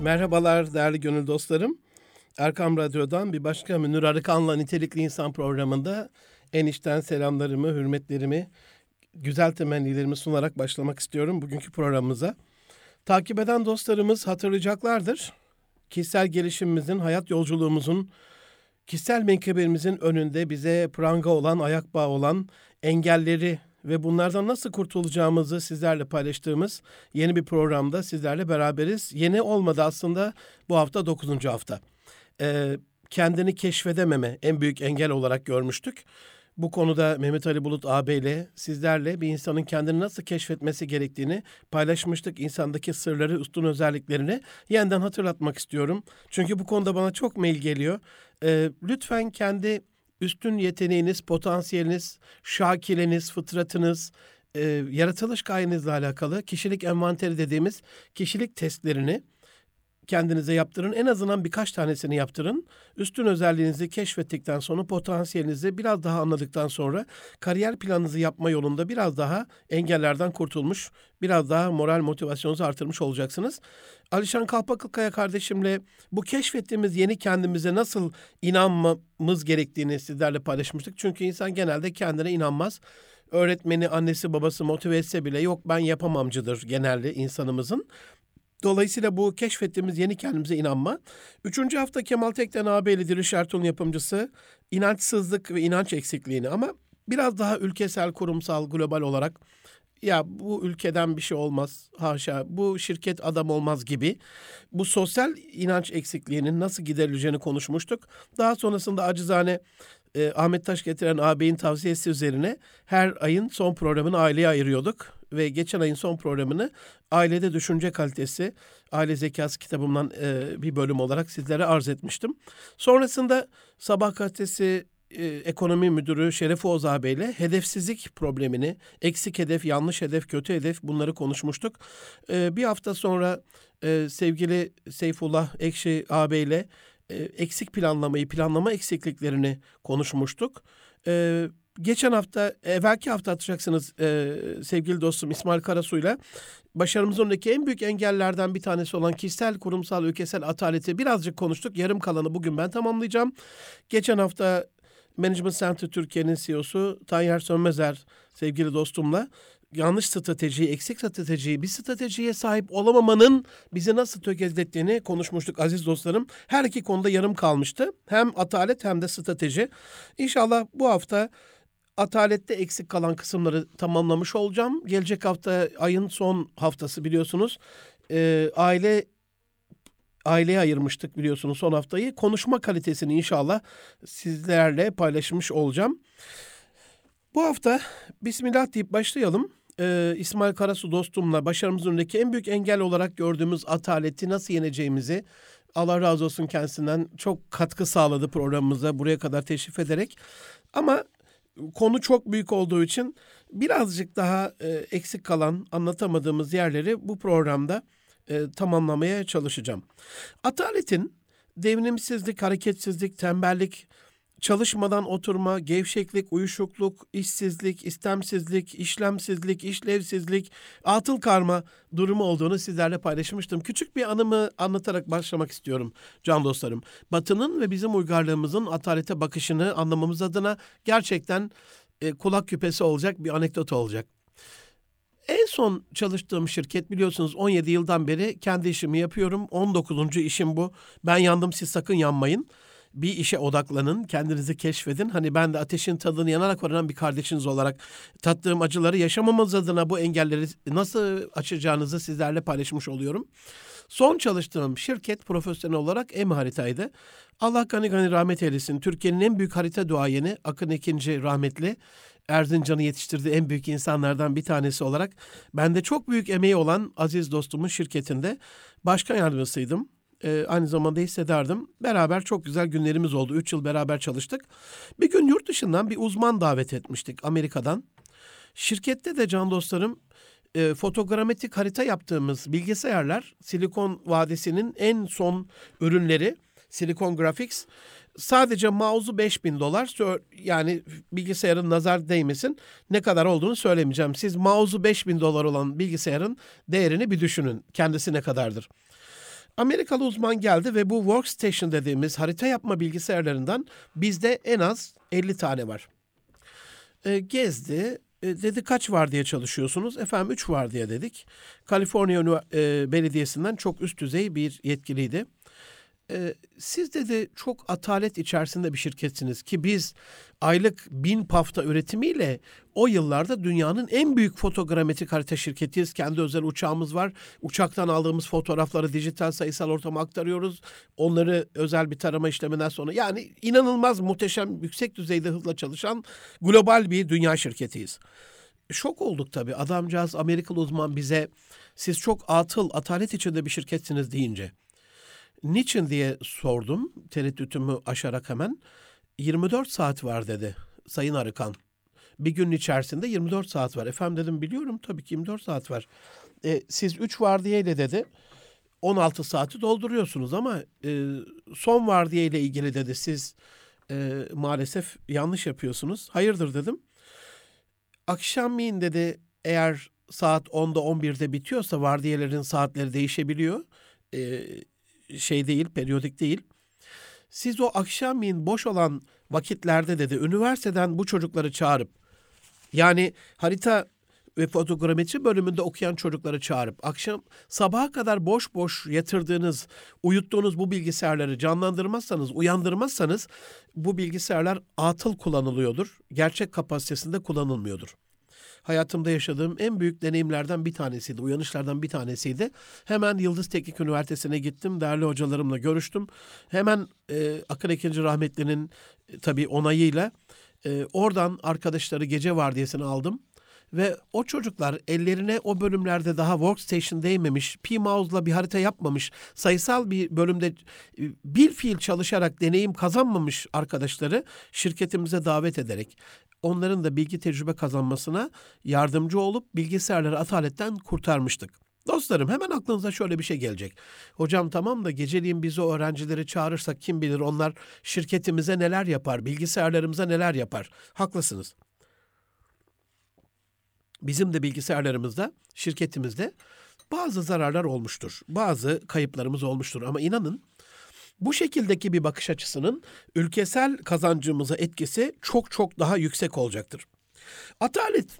Merhabalar değerli gönül dostlarım. Erkam Radyo'dan bir başka Münir Arıkan'la Nitelikli İnsan programında en içten selamlarımı, hürmetlerimi, güzel temennilerimi sunarak başlamak istiyorum bugünkü programımıza. Takip eden dostlarımız hatırlayacaklardır. Kişisel gelişimimizin, hayat yolculuğumuzun, kişisel menkıbemizin önünde bize pranga olan, ayak bağı olan engelleri ve bunlardan nasıl kurtulacağımızı sizlerle paylaştığımız yeni bir programda sizlerle beraberiz. Yeni olmadı aslında bu hafta dokuzuncu hafta. Ee, kendini keşfedememe en büyük engel olarak görmüştük. Bu konuda Mehmet Ali Bulut AB ile sizlerle bir insanın kendini nasıl keşfetmesi gerektiğini paylaşmıştık. İnsandaki sırları, üstün özelliklerini yeniden hatırlatmak istiyorum. Çünkü bu konuda bana çok mail geliyor. Ee, lütfen kendi üstün yeteneğiniz, potansiyeliniz, şakileniz, fıtratınız, e, yaratılış gayenizle alakalı kişilik envanteri dediğimiz kişilik testlerini kendinize yaptırın. En azından birkaç tanesini yaptırın. Üstün özelliğinizi keşfettikten sonra potansiyelinizi biraz daha anladıktan sonra kariyer planınızı yapma yolunda biraz daha engellerden kurtulmuş, biraz daha moral motivasyonunuzu artırmış olacaksınız. Alişan Kalpakılkaya kardeşimle bu keşfettiğimiz yeni kendimize nasıl inanmamız gerektiğini sizlerle paylaşmıştık. Çünkü insan genelde kendine inanmaz öğretmeni, annesi, babası motive etse bile yok ben yapamamcıdır genelde insanımızın. Dolayısıyla bu keşfettiğimiz yeni kendimize inanma. Üçüncü hafta Kemal Tekten ağabeyli Diriş Ertuğrul yapımcısı inançsızlık ve inanç eksikliğini ama biraz daha ülkesel, kurumsal, global olarak ya bu ülkeden bir şey olmaz haşa bu şirket adam olmaz gibi bu sosyal inanç eksikliğinin nasıl giderileceğini konuşmuştuk. Daha sonrasında acizane e, Ahmet Taş getiren ağabeyin tavsiyesi üzerine her ayın son programını aileye ayırıyorduk ve geçen ayın son programını ailede düşünce kalitesi, aile zekası kitabımdan e, bir bölüm olarak sizlere arz etmiştim. Sonrasında sabah gazetesi e, ekonomi müdürü Şeref Oğuz ağabeyle hedefsizlik problemini, eksik hedef, yanlış hedef, kötü hedef bunları konuşmuştuk. E, bir hafta sonra e, sevgili Seyfullah Ekşi ağabeyle e, eksik planlamayı, planlama eksikliklerini konuşmuştuk. E, geçen hafta, evvelki hafta atacaksınız e, sevgili dostum İsmail Karasu'yla başarımızın önündeki en büyük engellerden bir tanesi olan kişisel, kurumsal, ülkesel ataleti birazcık konuştuk. Yarım kalanı bugün ben tamamlayacağım. Geçen hafta Management Center Türkiye'nin CEO'su Tanyer Sönmezer sevgili dostumla yanlış stratejiyi, eksik stratejiyi, bir stratejiye sahip olamamanın bizi nasıl tökezlettiğini konuşmuştuk aziz dostlarım. Her iki konuda yarım kalmıştı. Hem atalet hem de strateji. İnşallah bu hafta atalette eksik kalan kısımları tamamlamış olacağım. Gelecek hafta ayın son haftası biliyorsunuz. Ee, aile aileye ayırmıştık biliyorsunuz son haftayı. Konuşma kalitesini inşallah sizlerle paylaşmış olacağım. Bu hafta Bismillah deyip başlayalım. Ee, İsmail Karasu dostumla başarımızın önündeki en büyük engel olarak gördüğümüz ataleti nasıl yeneceğimizi Allah razı olsun kendisinden çok katkı sağladı programımıza buraya kadar teşrif ederek. Ama konu çok büyük olduğu için birazcık daha e, eksik kalan anlatamadığımız yerleri bu programda e, tamamlamaya çalışacağım. Ataletin devrimsizlik, hareketsizlik, tembellik, çalışmadan oturma, gevşeklik, uyuşukluk, işsizlik, istemsizlik, işlemsizlik, işlevsizlik, atıl karma durumu olduğunu sizlerle paylaşmıştım. Küçük bir anımı anlatarak başlamak istiyorum can dostlarım. Batı'nın ve bizim uygarlığımızın atalete bakışını anlamamız adına gerçekten e, kulak küpesi olacak bir anekdot olacak. En son çalıştığım şirket biliyorsunuz 17 yıldan beri kendi işimi yapıyorum. 19. işim bu. Ben yandım siz sakın yanmayın. Bir işe odaklanın, kendinizi keşfedin. Hani ben de ateşin tadını yanarak öğrenen bir kardeşiniz olarak tattığım acıları yaşamamız adına bu engelleri nasıl açacağınızı sizlerle paylaşmış oluyorum. Son çalıştığım şirket profesyonel olarak em haritaydı. Allah gani gani rahmet eylesin. Türkiye'nin en büyük harita duayeni Akın ikinci rahmetli. Erzincan'ı yetiştirdiği en büyük insanlardan bir tanesi olarak ben de çok büyük emeği olan aziz dostumun şirketinde başkan yardımcısıydım. Ee, aynı zamanda hissederdim. Beraber çok güzel günlerimiz oldu. Üç yıl beraber çalıştık. Bir gün yurt dışından bir uzman davet etmiştik Amerika'dan. Şirkette de can dostlarım e, fotogrametrik harita yaptığımız bilgisayarlar Silikon Vadisi'nin en son ürünleri Silikon Graphics sadece mouse'u 5000 dolar yani bilgisayarın nazar değmesin ne kadar olduğunu söylemeyeceğim. Siz mouse'u 5000 dolar olan bilgisayarın değerini bir düşünün. Kendisi ne kadardır? Amerikalı uzman geldi ve bu workstation dediğimiz harita yapma bilgisayarlarından bizde en az 50 tane var. E, gezdi, e, dedi kaç var diye çalışıyorsunuz? Efendim 3 var diye dedik. Kaliforniya e, Belediyesi'nden çok üst düzey bir yetkiliydi. E, siz dedi çok atalet içerisinde bir şirketsiniz ki biz aylık bin pafta üretimiyle o yıllarda dünyanın en büyük fotogrametrik harita şirketiyiz. Kendi özel uçağımız var. Uçaktan aldığımız fotoğrafları dijital sayısal ortama aktarıyoruz. Onları özel bir tarama işleminden sonra yani inanılmaz muhteşem yüksek düzeyde hızla çalışan global bir dünya şirketiyiz. Şok olduk tabii. Adamcağız Amerikalı uzman bize siz çok atıl, atalet içinde bir şirketsiniz deyince. Niçin diye sordum tereddütümü aşarak hemen. 24 saat var dedi Sayın Arıkan. Bir gün içerisinde 24 saat var. Efendim dedim biliyorum tabii ki 24 saat var. E, siz 3 vardiyeyle dedi 16 saati dolduruyorsunuz ama e, son vardiye ile ilgili dedi siz e, maalesef yanlış yapıyorsunuz. Hayırdır dedim. Akşamleyin dedi eğer saat 10'da 11'de bitiyorsa vardiyelerin saatleri değişebiliyor. E, şey değil, periyodik değil. Siz o akşamleyin boş olan vakitlerde dedi üniversiteden bu çocukları çağırıp yani harita ve fotogrametri bölümünde okuyan çocukları çağırıp akşam sabaha kadar boş boş yatırdığınız, uyuttuğunuz bu bilgisayarları canlandırmazsanız, uyandırmazsanız bu bilgisayarlar atıl kullanılıyordur. Gerçek kapasitesinde kullanılmıyordur hayatımda yaşadığım en büyük deneyimlerden bir tanesiydi. Uyanışlardan bir tanesiydi. Hemen Yıldız Teknik Üniversitesi'ne gittim. Değerli hocalarımla görüştüm. Hemen e, Akın Ekinci rahmetlinin e, tabii onayıyla e, oradan arkadaşları gece vardiyasını aldım. Ve o çocuklar ellerine o bölümlerde daha workstation değmemiş, P-Mouse'la bir harita yapmamış, sayısal bir bölümde e, bir fiil çalışarak deneyim kazanmamış arkadaşları şirketimize davet ederek onların da bilgi tecrübe kazanmasına yardımcı olup bilgisayarları ataletten kurtarmıştık. Dostlarım hemen aklınıza şöyle bir şey gelecek. Hocam tamam da geceliğin bizi öğrencileri çağırırsak kim bilir onlar şirketimize neler yapar, bilgisayarlarımıza neler yapar. Haklısınız. Bizim de bilgisayarlarımızda, şirketimizde bazı zararlar olmuştur. Bazı kayıplarımız olmuştur ama inanın bu şekildeki bir bakış açısının ülkesel kazancımıza etkisi çok çok daha yüksek olacaktır. Atalet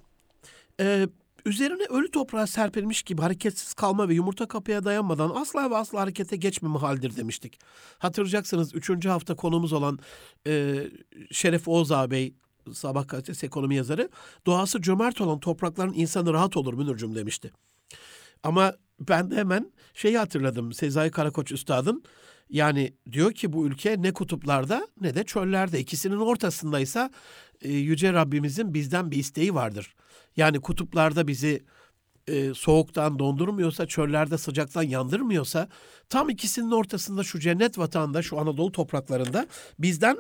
e, üzerine ölü toprağa serpilmiş gibi hareketsiz kalma ve yumurta kapıya dayanmadan asla ve asla harekete geçmeme haldir demiştik. Hatırlayacaksınız 3. hafta konumuz olan e, Şeref Oğuz ağabey Sabah gazetesi ekonomi yazarı doğası cömert olan toprakların insanı rahat olur Münir'cüm demişti. Ama ben de hemen şeyi hatırladım Sezai Karakoç Üstad'ın yani diyor ki bu ülke ne kutuplarda ne de çöllerde ikisinin ortasındaysa e, Yüce Rabbimizin bizden bir isteği vardır. Yani kutuplarda bizi e, soğuktan dondurmuyorsa, çöllerde sıcaktan yandırmıyorsa, tam ikisinin ortasında şu cennet vatanda, şu Anadolu topraklarında bizden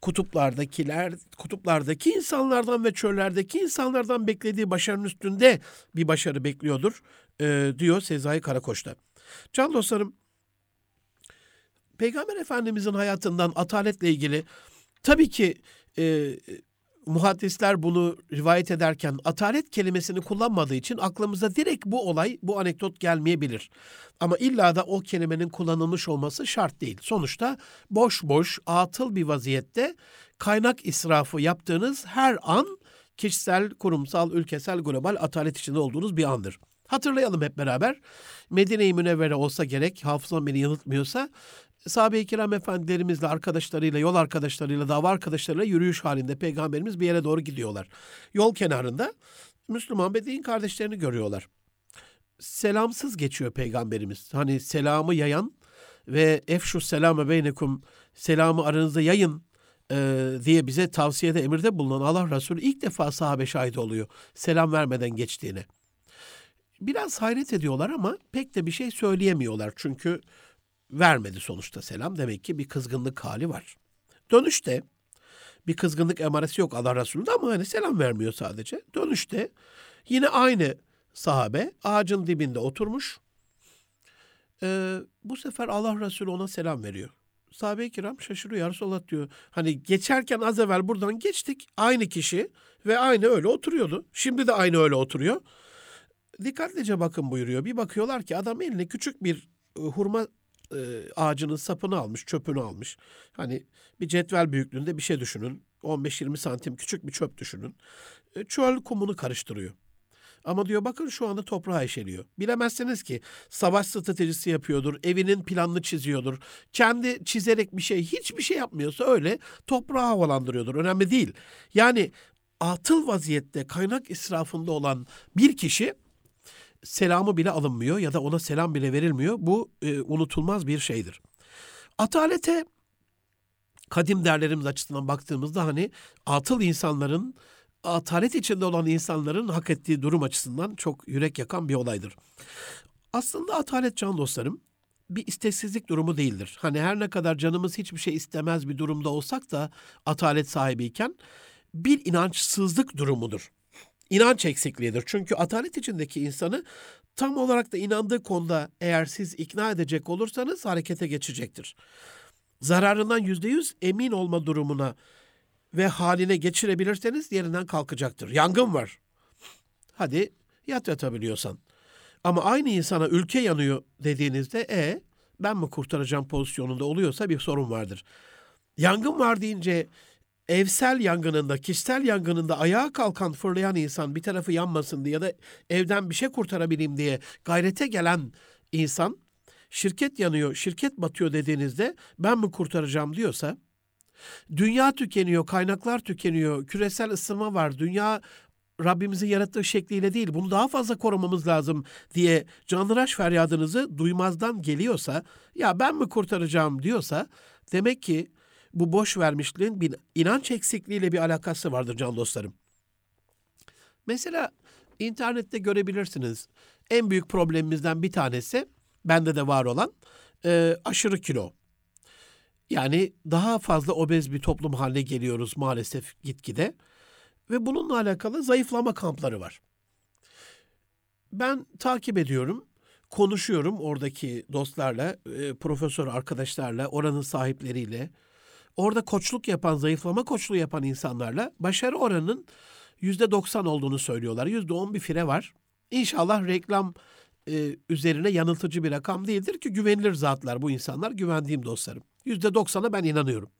kutuplardakiler, kutuplardaki insanlardan ve çöllerdeki insanlardan beklediği başarının üstünde bir başarı bekliyordur, e, diyor Sezai Karakoç'ta. Can dostlarım, Peygamber Efendimizin hayatından ataletle ilgili tabii ki e, muhaddisler bunu rivayet ederken atalet kelimesini kullanmadığı için aklımıza direkt bu olay, bu anekdot gelmeyebilir. Ama illa da o kelimenin kullanılmış olması şart değil. Sonuçta boş boş, atıl bir vaziyette kaynak israfı yaptığınız her an kişisel, kurumsal, ülkesel, global atalet içinde olduğunuz bir andır. Hatırlayalım hep beraber. Medine-i Münevvere olsa gerek, hafızam beni yanıltmıyorsa, sahabe-i kiram efendilerimizle, arkadaşlarıyla, yol arkadaşlarıyla, dava arkadaşlarıyla yürüyüş halinde peygamberimiz bir yere doğru gidiyorlar. Yol kenarında Müslüman ve din kardeşlerini görüyorlar. Selamsız geçiyor peygamberimiz. Hani selamı yayan ve efşu selame beynekum selamı aranızda yayın e, diye bize tavsiyede emirde bulunan Allah Resulü ilk defa sahabe şahit oluyor selam vermeden geçtiğine. Biraz hayret ediyorlar ama pek de bir şey söyleyemiyorlar. Çünkü vermedi sonuçta selam. Demek ki bir kızgınlık hali var. Dönüşte bir kızgınlık emaresi yok Allah Resulü'nde ama hani selam vermiyor sadece. Dönüşte yine aynı sahabe ağacın dibinde oturmuş. Ee, bu sefer Allah Resulü ona selam veriyor. Sahabe-i kiram şaşırıyor. Ya Resulallah diyor. Hani geçerken az evvel buradan geçtik. Aynı kişi ve aynı öyle oturuyordu. Şimdi de aynı öyle oturuyor. Dikkatlice bakın buyuruyor. Bir bakıyorlar ki adam eline küçük bir e, hurma e, ağacının sapını almış, çöpünü almış. Hani bir cetvel büyüklüğünde bir şey düşünün. 15-20 santim küçük bir çöp düşünün. E, çöl kumunu karıştırıyor. Ama diyor bakın şu anda toprağa eşeliyor. Bilemezsiniz ki savaş stratejisi yapıyordur, evinin planını çiziyordur. Kendi çizerek bir şey, hiçbir şey yapmıyorsa öyle toprağı havalandırıyordur. Önemli değil. Yani atıl vaziyette kaynak israfında olan bir kişi selamı bile alınmıyor ya da ona selam bile verilmiyor. Bu e, unutulmaz bir şeydir. Atalete kadim derlerimiz açısından baktığımızda hani atıl insanların atalet içinde olan insanların hak ettiği durum açısından çok yürek yakan bir olaydır. Aslında atalet can dostlarım bir isteksizlik durumu değildir. Hani her ne kadar canımız hiçbir şey istemez bir durumda olsak da atalet sahibiyken bir inançsızlık durumudur. İnanç eksikliğidir. Çünkü atalet içindeki insanı tam olarak da inandığı konuda eğer siz ikna edecek olursanız harekete geçecektir. Zararından yüzde yüz emin olma durumuna ve haline geçirebilirseniz yerinden kalkacaktır. Yangın var. Hadi yat yatabiliyorsan. Ama aynı insana ülke yanıyor dediğinizde e ben mi kurtaracağım pozisyonunda oluyorsa bir sorun vardır. Yangın var deyince evsel yangınında, kişisel yangınında ayağa kalkan fırlayan insan bir tarafı yanmasın diye ya da evden bir şey kurtarabileyim diye gayrete gelen insan şirket yanıyor, şirket batıyor dediğinizde ben mi kurtaracağım? diyorsa dünya tükeniyor, kaynaklar tükeniyor, küresel ısınma var, dünya Rabbimizin yarattığı şekliyle değil, bunu daha fazla korumamız lazım diye canlıraş feryadınızı duymazdan geliyorsa, ya ben mi kurtaracağım? diyorsa, demek ki bu boş vermişliğin bir inanç eksikliğiyle bir alakası vardır can dostlarım. Mesela internette görebilirsiniz. En büyük problemimizden bir tanesi, bende de var olan, e, aşırı kilo. Yani daha fazla obez bir toplum haline geliyoruz maalesef gitgide. Ve bununla alakalı zayıflama kampları var. Ben takip ediyorum, konuşuyorum oradaki dostlarla, e, profesör arkadaşlarla, oranın sahipleriyle. Orada koçluk yapan, zayıflama koçluğu yapan insanlarla başarı oranının yüzde doksan olduğunu söylüyorlar. Yüzde on bir fire var. İnşallah reklam e, üzerine yanıltıcı bir rakam değildir ki güvenilir zatlar bu insanlar, güvendiğim dostlarım. Yüzde doksana ben inanıyorum.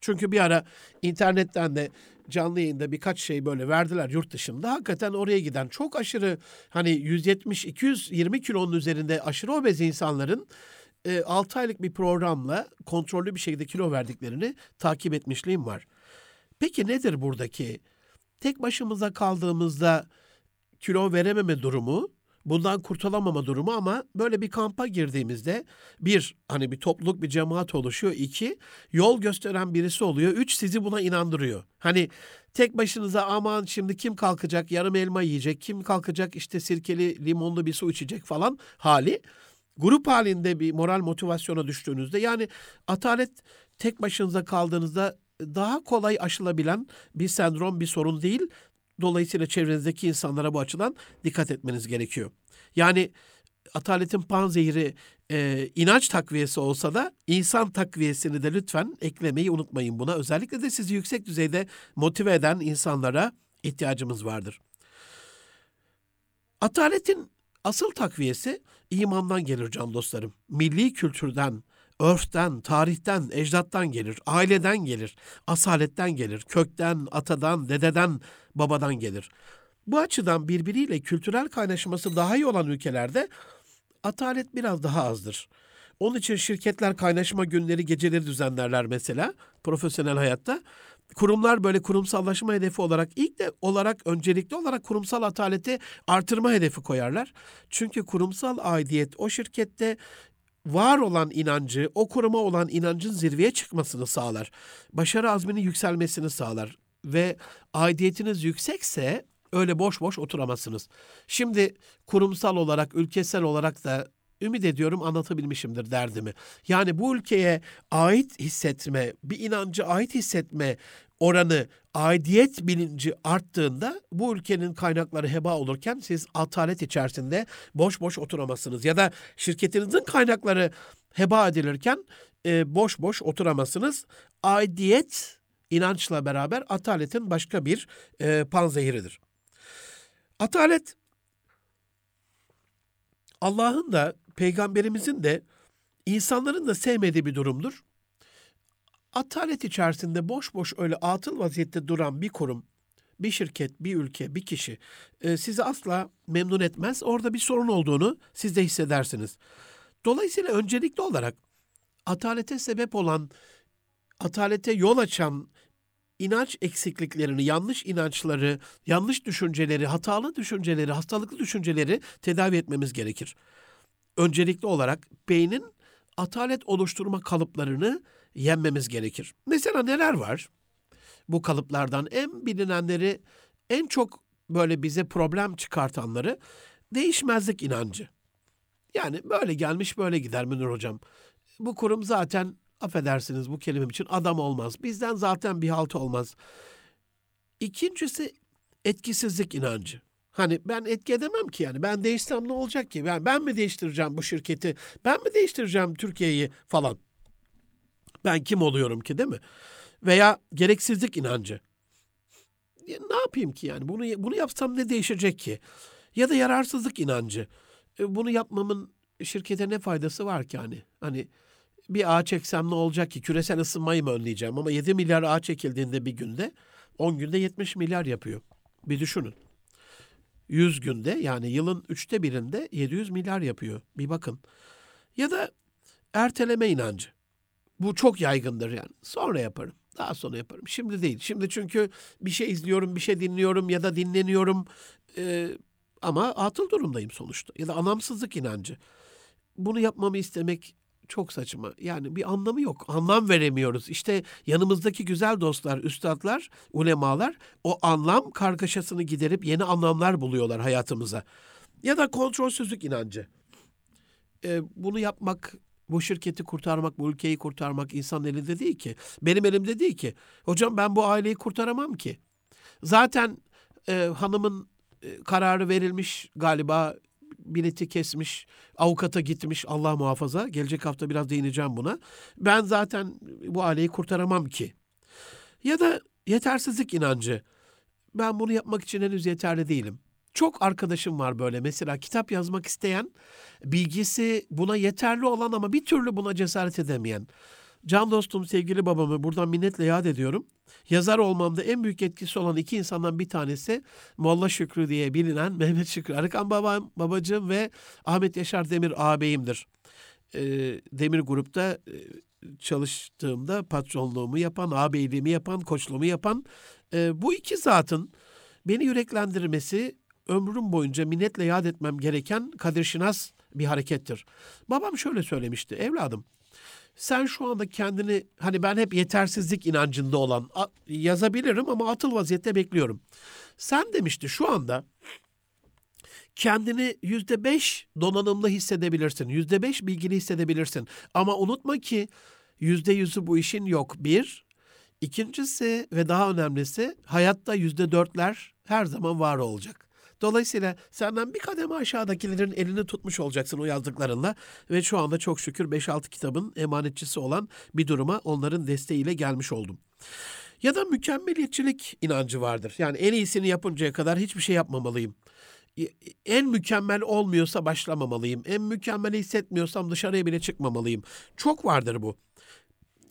Çünkü bir ara internetten de canlı yayında birkaç şey böyle verdiler yurt dışında. Hakikaten oraya giden çok aşırı hani 170-220 kilonun üzerinde aşırı obez insanların e, 6 aylık bir programla kontrollü bir şekilde kilo verdiklerini takip etmişliğim var. Peki nedir buradaki tek başımıza kaldığımızda kilo verememe durumu bundan kurtulamama durumu ama böyle bir kampa girdiğimizde bir hani bir topluluk bir cemaat oluşuyor. iki yol gösteren birisi oluyor. Üç sizi buna inandırıyor. Hani tek başınıza aman şimdi kim kalkacak yarım elma yiyecek kim kalkacak işte sirkeli limonlu bir su içecek falan hali. Grup halinde bir moral motivasyona düştüğünüzde yani atalet tek başınıza kaldığınızda daha kolay aşılabilen bir sendrom bir sorun değil. Dolayısıyla çevrenizdeki insanlara bu açıdan dikkat etmeniz gerekiyor. Yani ataletin panzehiri e, inanç takviyesi olsa da insan takviyesini de lütfen eklemeyi unutmayın buna. Özellikle de sizi yüksek düzeyde motive eden insanlara ihtiyacımız vardır. Ataletin asıl takviyesi imandan gelir can dostlarım. Milli kültürden, örften, tarihten, ecdattan gelir, aileden gelir, asaletten gelir, kökten, atadan, dededen, babadan gelir. Bu açıdan birbiriyle kültürel kaynaşması daha iyi olan ülkelerde atalet biraz daha azdır. Onun için şirketler kaynaşma günleri, geceleri düzenlerler mesela profesyonel hayatta. Kurumlar böyle kurumsallaşma hedefi olarak ilk de olarak öncelikli olarak kurumsal ataleti artırma hedefi koyarlar. Çünkü kurumsal aidiyet o şirkette var olan inancı, o kuruma olan inancın zirveye çıkmasını sağlar. Başarı azminin yükselmesini sağlar ve aidiyetiniz yüksekse öyle boş boş oturamazsınız. Şimdi kurumsal olarak, ülkesel olarak da ümit ediyorum anlatabilmişimdir derdimi. Yani bu ülkeye ait hissetme, bir inancı ait hissetme oranı, aidiyet bilinci arttığında bu ülkenin kaynakları heba olurken siz atalet içerisinde boş boş oturamazsınız. Ya da şirketinizin kaynakları heba edilirken e, boş boş oturamazsınız. Aidiyet inançla beraber ataletin başka bir e, panzehiridir. Atalet Allah'ın da peygamberimizin de insanların da sevmediği bir durumdur. Atalet içerisinde boş boş öyle atıl vaziyette duran bir kurum, bir şirket, bir ülke, bir kişi e, sizi asla memnun etmez. Orada bir sorun olduğunu siz de hissedersiniz. Dolayısıyla öncelikli olarak atalete sebep olan, atalete yol açan inanç eksikliklerini, yanlış inançları, yanlış düşünceleri, hatalı düşünceleri, hastalıklı düşünceleri tedavi etmemiz gerekir. Öncelikli olarak beynin atalet oluşturma kalıplarını yenmemiz gerekir. Mesela neler var? Bu kalıplardan en bilinenleri, en çok böyle bize problem çıkartanları değişmezlik inancı. Yani böyle gelmiş böyle gider Münir Hocam. Bu kurum zaten affedersiniz bu kelimem için adam olmaz. Bizden zaten bir halt olmaz. İkincisi etkisizlik inancı. Hani ben etki edemem ki yani. Ben değişsem ne olacak ki? Ben, ben mi değiştireceğim bu şirketi? Ben mi değiştireceğim Türkiye'yi falan? Ben kim oluyorum ki değil mi? Veya gereksizlik inancı. Ya ne yapayım ki yani? Bunu bunu yapsam ne değişecek ki? Ya da yararsızlık inancı. E, bunu yapmamın şirkete ne faydası var ki hani? Hani bir ağaç çeksem ne olacak ki? Küresel ısınmayı mı önleyeceğim? Ama 7 milyar ağaç çekildiğinde bir günde 10 günde 70 milyar yapıyor. Bir düşünün. 100 günde yani yılın üçte birinde 700 milyar yapıyor. Bir bakın. Ya da erteleme inancı. Bu çok yaygındır yani. Sonra yaparım. Daha sonra yaparım. Şimdi değil. Şimdi çünkü bir şey izliyorum, bir şey dinliyorum ya da dinleniyorum. Ee, ama atıl durumdayım sonuçta. Ya da anlamsızlık inancı. Bunu yapmamı istemek çok saçma. Yani bir anlamı yok. Anlam veremiyoruz. İşte yanımızdaki güzel dostlar, üstadlar, ulemalar o anlam kargaşasını giderip yeni anlamlar buluyorlar hayatımıza. Ya da kontrolsüzlük inancı. Ee, bunu yapmak, bu şirketi kurtarmak, bu ülkeyi kurtarmak insan elinde değil ki. Benim elimde değil ki. Hocam ben bu aileyi kurtaramam ki. Zaten e, hanımın e, kararı verilmiş galiba bileti kesmiş, avukata gitmiş Allah muhafaza. Gelecek hafta biraz değineceğim buna. Ben zaten bu aileyi kurtaramam ki. Ya da yetersizlik inancı. Ben bunu yapmak için henüz yeterli değilim. Çok arkadaşım var böyle mesela kitap yazmak isteyen, bilgisi buna yeterli olan ama bir türlü buna cesaret edemeyen. Can dostum, sevgili babamı buradan minnetle yad ediyorum. Yazar olmamda en büyük etkisi olan iki insandan bir tanesi Molla Şükrü diye bilinen Mehmet Şükrü Arıkan babam, babacığım ve Ahmet Yaşar Demir ağabeyimdir. E, Demir Grup'ta e, çalıştığımda patronluğumu yapan, ağabeyliğimi yapan, koçluğumu yapan e, bu iki zatın beni yüreklendirmesi ömrüm boyunca minnetle yad etmem gereken Kadir Şinas bir harekettir. Babam şöyle söylemişti, evladım sen şu anda kendini hani ben hep yetersizlik inancında olan yazabilirim ama atıl vaziyette bekliyorum. Sen demişti şu anda kendini yüzde beş donanımlı hissedebilirsin. Yüzde beş bilgili hissedebilirsin. Ama unutma ki yüzde yüzü bu işin yok. Bir. İkincisi ve daha önemlisi hayatta yüzde dörtler her zaman var olacak. Dolayısıyla senden bir kademe aşağıdakilerin elini tutmuş olacaksın o yazdıklarınla ve şu anda çok şükür 5-6 kitabın emanetçisi olan bir duruma onların desteğiyle gelmiş oldum. Ya da mükemmeliyetçilik inancı vardır. Yani en iyisini yapıncaya kadar hiçbir şey yapmamalıyım. En mükemmel olmuyorsa başlamamalıyım. En mükemmel hissetmiyorsam dışarıya bile çıkmamalıyım. Çok vardır bu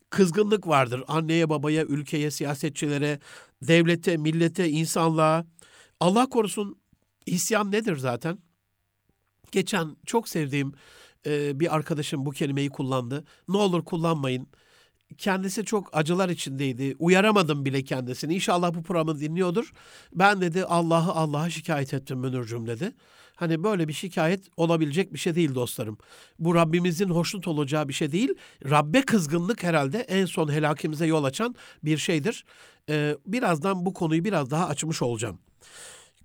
kızgınlık vardır. Anneye, babaya, ülkeye, siyasetçilere, devlete, millete, insanlığa. Allah korusun İsyan nedir zaten? Geçen çok sevdiğim e, bir arkadaşım bu kelimeyi kullandı. Ne olur kullanmayın. Kendisi çok acılar içindeydi. Uyaramadım bile kendisini. İnşallah bu programı dinliyordur. Ben dedi Allah'ı Allah'a şikayet ettim Münir'cüm dedi. Hani böyle bir şikayet olabilecek bir şey değil dostlarım. Bu Rabbimizin hoşnut olacağı bir şey değil. Rabbe kızgınlık herhalde en son helakimize yol açan bir şeydir. Ee, birazdan bu konuyu biraz daha açmış olacağım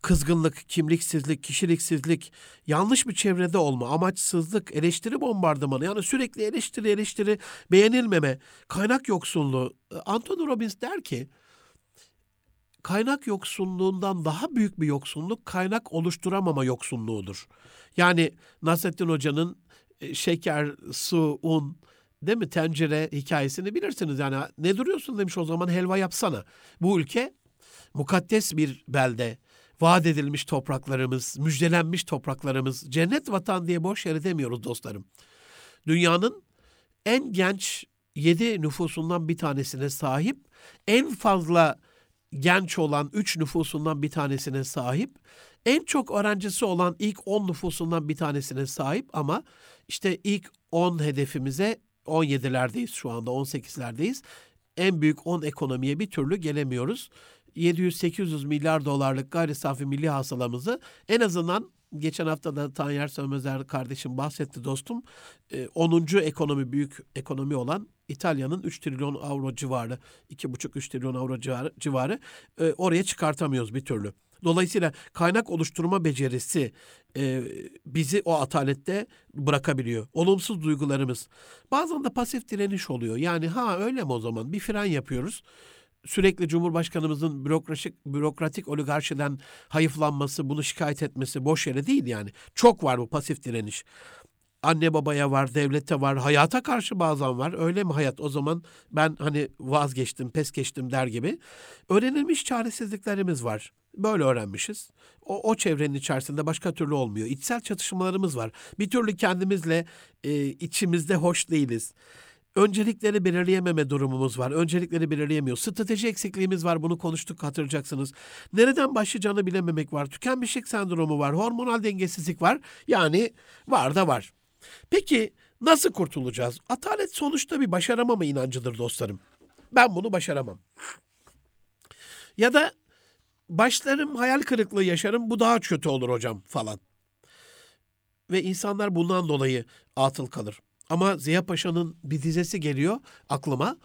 kızgınlık, kimliksizlik, kişiliksizlik, yanlış bir çevrede olma, amaçsızlık, eleştiri bombardımanı yani sürekli eleştiri eleştiri, beğenilmeme, kaynak yoksunluğu. Anthony Robbins der ki kaynak yoksunluğundan daha büyük bir yoksunluk kaynak oluşturamama yoksunluğudur. Yani Nasrettin Hoca'nın e, şeker, su, un, değil mi tencere hikayesini bilirsiniz. Yani ne duruyorsun demiş o zaman helva yapsana. Bu ülke mukaddes bir belde vaat edilmiş topraklarımız, müjdelenmiş topraklarımız, cennet vatan diye boş yere demiyoruz dostlarım. Dünyanın en genç yedi nüfusundan bir tanesine sahip, en fazla genç olan üç nüfusundan bir tanesine sahip, en çok öğrencisi olan ilk 10 nüfusundan bir tanesine sahip ama işte ilk 10 hedefimize 17'lerdeyiz şu anda 18'lerdeyiz. En büyük 10 ekonomiye bir türlü gelemiyoruz. 700-800 milyar dolarlık gayri safi milli hasılamızı en azından geçen hafta da Tanyer Sönmezer kardeşim bahsetti dostum. 10. ekonomi büyük ekonomi olan İtalya'nın 3 trilyon avro civarı, 2,5-3 trilyon avro civarı, civarı oraya çıkartamıyoruz bir türlü. Dolayısıyla kaynak oluşturma becerisi e, bizi o atalette bırakabiliyor. Olumsuz duygularımız. Bazen de pasif direniş oluyor. Yani ha öyle mi o zaman? Bir fren yapıyoruz sürekli Cumhurbaşkanımızın bürokratik, bürokratik oligarşiden hayıflanması, bunu şikayet etmesi boş yere değil yani. Çok var bu pasif direniş. Anne babaya var, devlete var, hayata karşı bazen var. Öyle mi hayat? O zaman ben hani vazgeçtim, pes geçtim der gibi. Öğrenilmiş çaresizliklerimiz var. Böyle öğrenmişiz. O, o çevrenin içerisinde başka türlü olmuyor. İçsel çatışmalarımız var. Bir türlü kendimizle e, içimizde hoş değiliz. Öncelikleri belirleyememe durumumuz var. Öncelikleri belirleyemiyor. Strateji eksikliğimiz var. Bunu konuştuk hatırlayacaksınız. Nereden başlayacağını bilememek var. Tükenmişlik sendromu var. Hormonal dengesizlik var. Yani var da var. Peki nasıl kurtulacağız? Atalet sonuçta bir başaramama inancıdır dostlarım. Ben bunu başaramam. Ya da başlarım hayal kırıklığı yaşarım bu daha kötü olur hocam falan. Ve insanlar bundan dolayı atıl kalır. Ama Ziya Paşa'nın bir dizesi geliyor aklıma.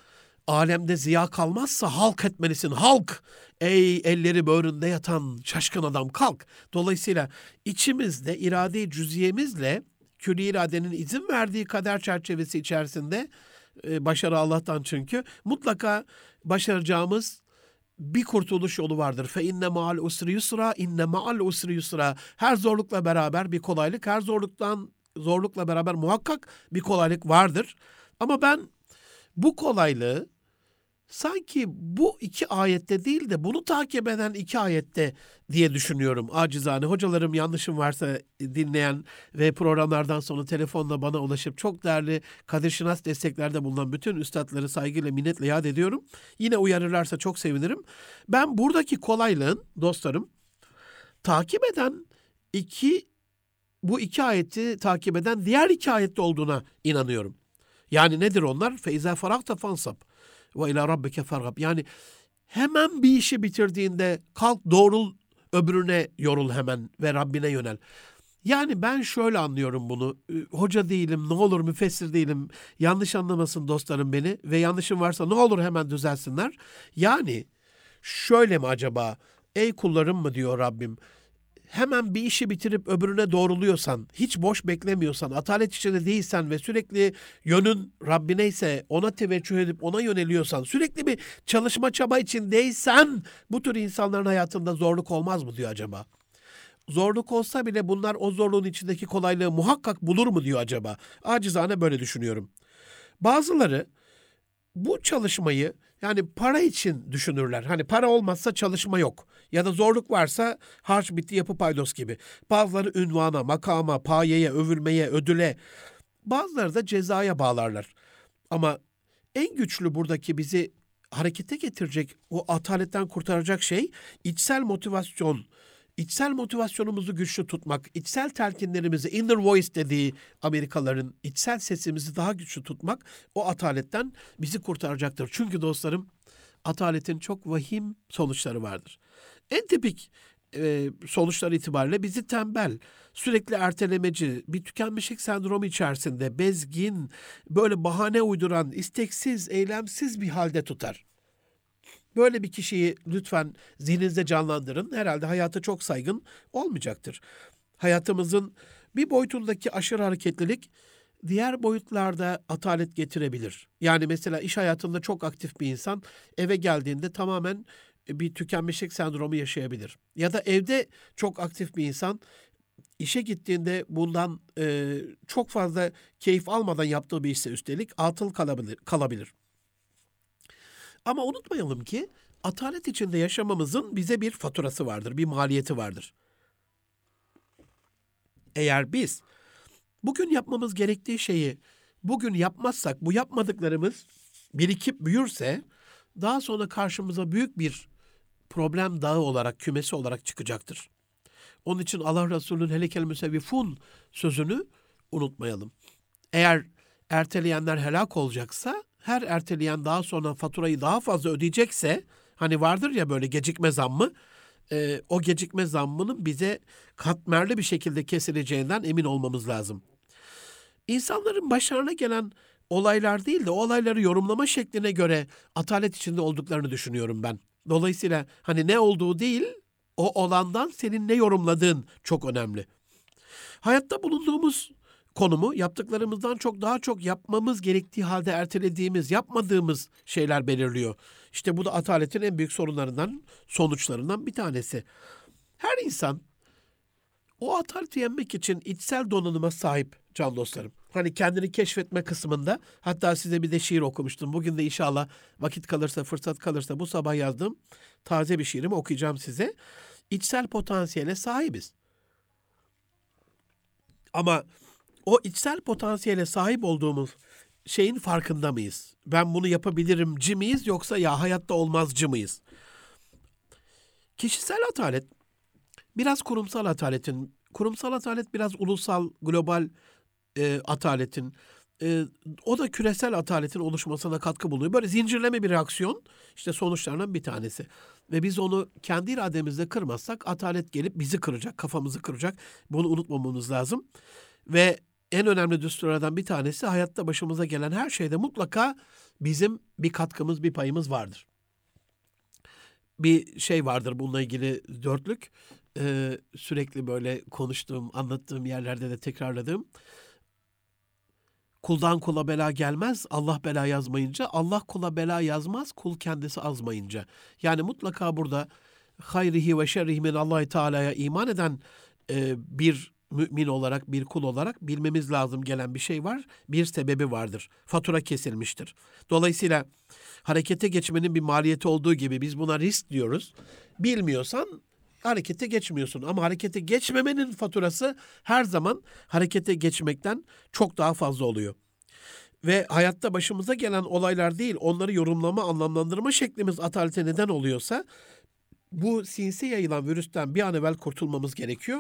Alemde ziya kalmazsa halk etmelisin halk. Ey elleri böğründe yatan şaşkın adam kalk. Dolayısıyla içimizde irade cüziyemizle külli iradenin izin verdiği kader çerçevesi içerisinde e, başarı Allah'tan çünkü mutlaka başaracağımız bir kurtuluş yolu vardır. Fe inne ma'al usri yusra, inne ma'al usri yusra. Her zorlukla beraber bir kolaylık, her zorluktan zorlukla beraber muhakkak bir kolaylık vardır. Ama ben bu kolaylığı sanki bu iki ayette değil de bunu takip eden iki ayette diye düşünüyorum acizane. Hocalarım yanlışım varsa dinleyen ve programlardan sonra telefonla bana ulaşıp çok değerli Kadir Şinas desteklerde bulunan bütün üstadları saygıyla minnetle yad ediyorum. Yine uyarırlarsa çok sevinirim. Ben buradaki kolaylığın dostlarım takip eden iki bu iki ayeti takip eden diğer iki ayette olduğuna inanıyorum. Yani nedir onlar? Feiza farakta fansab ve ila rabbike fargab. Yani hemen bir işi bitirdiğinde kalk doğrul öbürüne yorul hemen ve Rabbine yönel. Yani ben şöyle anlıyorum bunu. Hoca değilim, ne olur müfessir değilim. Yanlış anlamasın dostlarım beni ve yanlışım varsa ne olur hemen düzelsinler. Yani şöyle mi acaba? Ey kullarım mı diyor Rabbim hemen bir işi bitirip öbürüne doğruluyorsan, hiç boş beklemiyorsan, atalet içinde değilsen ve sürekli yönün Rabbine ise ona teveccüh edip ona yöneliyorsan, sürekli bir çalışma çaba içindeysen bu tür insanların hayatında zorluk olmaz mı diyor acaba? Zorluk olsa bile bunlar o zorluğun içindeki kolaylığı muhakkak bulur mu diyor acaba? Acizane böyle düşünüyorum. Bazıları bu çalışmayı yani para için düşünürler. Hani para olmazsa çalışma yok. Ya da zorluk varsa harç bitti yapı paydos gibi. Bazıları ünvana, makama, payeye, övülmeye, ödüle. Bazıları da cezaya bağlarlar. Ama en güçlü buradaki bizi harekete getirecek, o ataletten kurtaracak şey içsel motivasyon, içsel motivasyonumuzu güçlü tutmak, içsel telkinlerimizi, inner voice dediği Amerikalıların içsel sesimizi daha güçlü tutmak o ataletten bizi kurtaracaktır. Çünkü dostlarım ataletin çok vahim sonuçları vardır. En tipik e, sonuçlar itibariyle bizi tembel, sürekli ertelemeci, bir tükenmişlik sendromu içerisinde bezgin, böyle bahane uyduran, isteksiz, eylemsiz bir halde tutar. Böyle bir kişiyi lütfen zihninizde canlandırın. Herhalde hayata çok saygın olmayacaktır. Hayatımızın bir boyutundaki aşırı hareketlilik diğer boyutlarda atalet getirebilir. Yani mesela iş hayatında çok aktif bir insan eve geldiğinde tamamen bir tükenmişlik sendromu yaşayabilir. Ya da evde çok aktif bir insan işe gittiğinde bundan e, çok fazla keyif almadan yaptığı bir işse üstelik atıl kalabilir. kalabilir. Ama unutmayalım ki atalet içinde yaşamamızın bize bir faturası vardır, bir maliyeti vardır. Eğer biz bugün yapmamız gerektiği şeyi bugün yapmazsak bu yapmadıklarımız birikip büyürse daha sonra karşımıza büyük bir problem dağı olarak, kümesi olarak çıkacaktır. Onun için Allah Resulü'nün helekel müsevvifun sözünü unutmayalım. Eğer erteleyenler helak olacaksa, her erteleyen daha sonra faturayı daha fazla ödeyecekse, hani vardır ya böyle gecikme zammı, e, o gecikme zammının bize katmerli bir şekilde kesileceğinden emin olmamız lazım. İnsanların başlarına gelen olaylar değil de o olayları yorumlama şekline göre atalet içinde olduklarını düşünüyorum ben. Dolayısıyla hani ne olduğu değil, o olandan senin ne yorumladığın çok önemli. Hayatta bulunduğumuz konumu yaptıklarımızdan çok daha çok yapmamız gerektiği halde ertelediğimiz, yapmadığımız şeyler belirliyor. İşte bu da ataletin en büyük sorunlarından, sonuçlarından bir tanesi. Her insan o ataleti yenmek için içsel donanıma sahip can dostlarım. Hani kendini keşfetme kısmında hatta size bir de şiir okumuştum. Bugün de inşallah vakit kalırsa, fırsat kalırsa bu sabah yazdığım taze bir şiirimi okuyacağım size. İçsel potansiyele sahibiz. Ama o içsel potansiyele sahip olduğumuz şeyin farkında mıyız? Ben bunu yapabilirim ci miyiz yoksa ya hayatta olmazcı mıyız? Kişisel atalet biraz kurumsal ataletin, kurumsal atalet biraz ulusal, global e, ataletin, e, o da küresel ataletin oluşmasına katkı buluyor. Böyle zincirleme bir reaksiyon işte sonuçlarından bir tanesi. Ve biz onu kendi irademizle kırmazsak atalet gelip bizi kıracak, kafamızı kıracak. Bunu unutmamamız lazım. Ve en önemli düsturlardan bir tanesi hayatta başımıza gelen her şeyde mutlaka bizim bir katkımız, bir payımız vardır. Bir şey vardır bununla ilgili dörtlük. Ee, sürekli böyle konuştuğum, anlattığım yerlerde de tekrarladığım. Kuldan kula bela gelmez, Allah bela yazmayınca. Allah kula bela yazmaz, kul kendisi azmayınca. Yani mutlaka burada hayrihi ve şerrihi min Allahi Teala'ya iman eden e, bir mümin olarak, bir kul olarak bilmemiz lazım gelen bir şey var. Bir sebebi vardır. Fatura kesilmiştir. Dolayısıyla harekete geçmenin bir maliyeti olduğu gibi biz buna risk diyoruz. Bilmiyorsan harekete geçmiyorsun. Ama harekete geçmemenin faturası her zaman harekete geçmekten çok daha fazla oluyor. Ve hayatta başımıza gelen olaylar değil, onları yorumlama, anlamlandırma şeklimiz atalete neden oluyorsa bu sinsi yayılan virüsten bir an evvel kurtulmamız gerekiyor.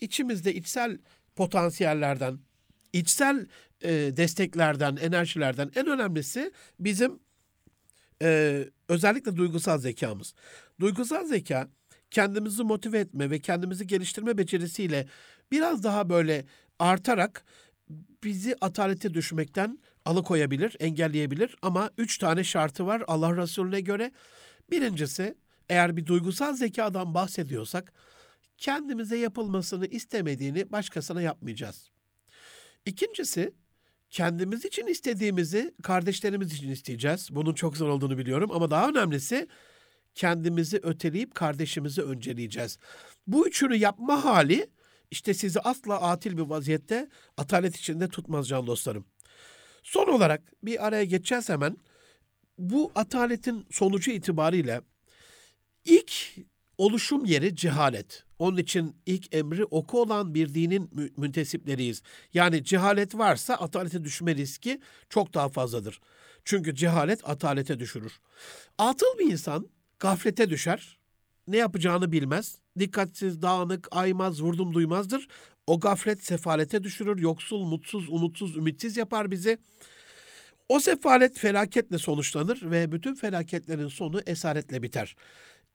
İçimizde içsel potansiyellerden, içsel e, desteklerden, enerjilerden en önemlisi bizim e, özellikle duygusal zekamız. Duygusal zeka kendimizi motive etme ve kendimizi geliştirme becerisiyle biraz daha böyle artarak bizi atalete düşmekten alıkoyabilir, engelleyebilir. Ama üç tane şartı var Allah Resulüne göre. Birincisi eğer bir duygusal zekadan bahsediyorsak kendimize yapılmasını istemediğini başkasına yapmayacağız. İkincisi kendimiz için istediğimizi kardeşlerimiz için isteyeceğiz. Bunun çok zor olduğunu biliyorum ama daha önemlisi kendimizi öteleyip kardeşimizi önceleyeceğiz. Bu üçünü yapma hali işte sizi asla atil bir vaziyette atalet içinde tutmaz can dostlarım. Son olarak bir araya geçeceğiz hemen. Bu ataletin sonucu itibariyle ilk oluşum yeri cehalet. Onun için ilk emri oku olan bir dinin mü- müntesipleriyiz. Yani cehalet varsa atalete düşme riski çok daha fazladır. Çünkü cehalet atalete düşürür. Atıl bir insan gaflete düşer. Ne yapacağını bilmez. Dikkatsiz, dağınık, aymaz, vurdum duymazdır. O gaflet sefalete düşürür. Yoksul, mutsuz, umutsuz, ümitsiz yapar bizi. O sefalet felaketle sonuçlanır ve bütün felaketlerin sonu esaretle biter.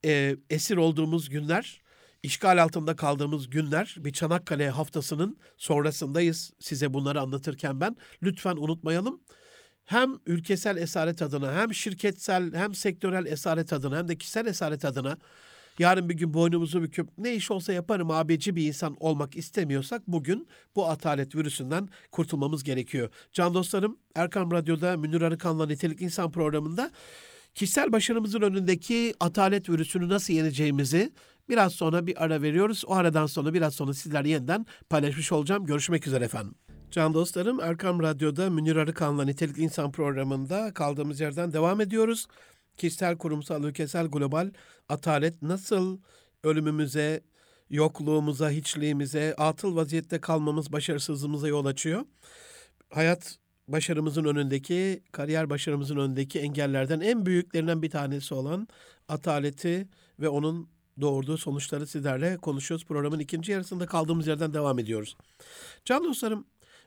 Ee, esir olduğumuz günler, işgal altında kaldığımız günler, bir Çanakkale haftasının sonrasındayız size bunları anlatırken ben. Lütfen unutmayalım hem ülkesel esaret adına hem şirketsel hem sektörel esaret adına hem de kişisel esaret adına yarın bir gün boynumuzu büküp ne iş olsa yaparım abici bir insan olmak istemiyorsak bugün bu atalet virüsünden kurtulmamız gerekiyor. Can dostlarım Erkam Radyo'da Münir Arıkan'la Nitelik İnsan programında kişisel başarımızın önündeki atalet virüsünü nasıl yeneceğimizi biraz sonra bir ara veriyoruz. O aradan sonra biraz sonra sizler yeniden paylaşmış olacağım. Görüşmek üzere efendim. Can dostlarım Erkam Radyo'da Münir Arıkan'la Nitelikli İnsan programında kaldığımız yerden devam ediyoruz. Kişisel, kurumsal, ülkesel, global atalet nasıl ölümümüze, yokluğumuza, hiçliğimize, atıl vaziyette kalmamız, başarısızlığımıza yol açıyor? Hayat başarımızın önündeki, kariyer başarımızın önündeki engellerden en büyüklerinden bir tanesi olan ataleti ve onun doğurduğu sonuçları sizlerle konuşuyoruz. Programın ikinci yarısında kaldığımız yerden devam ediyoruz. Can dostlarım,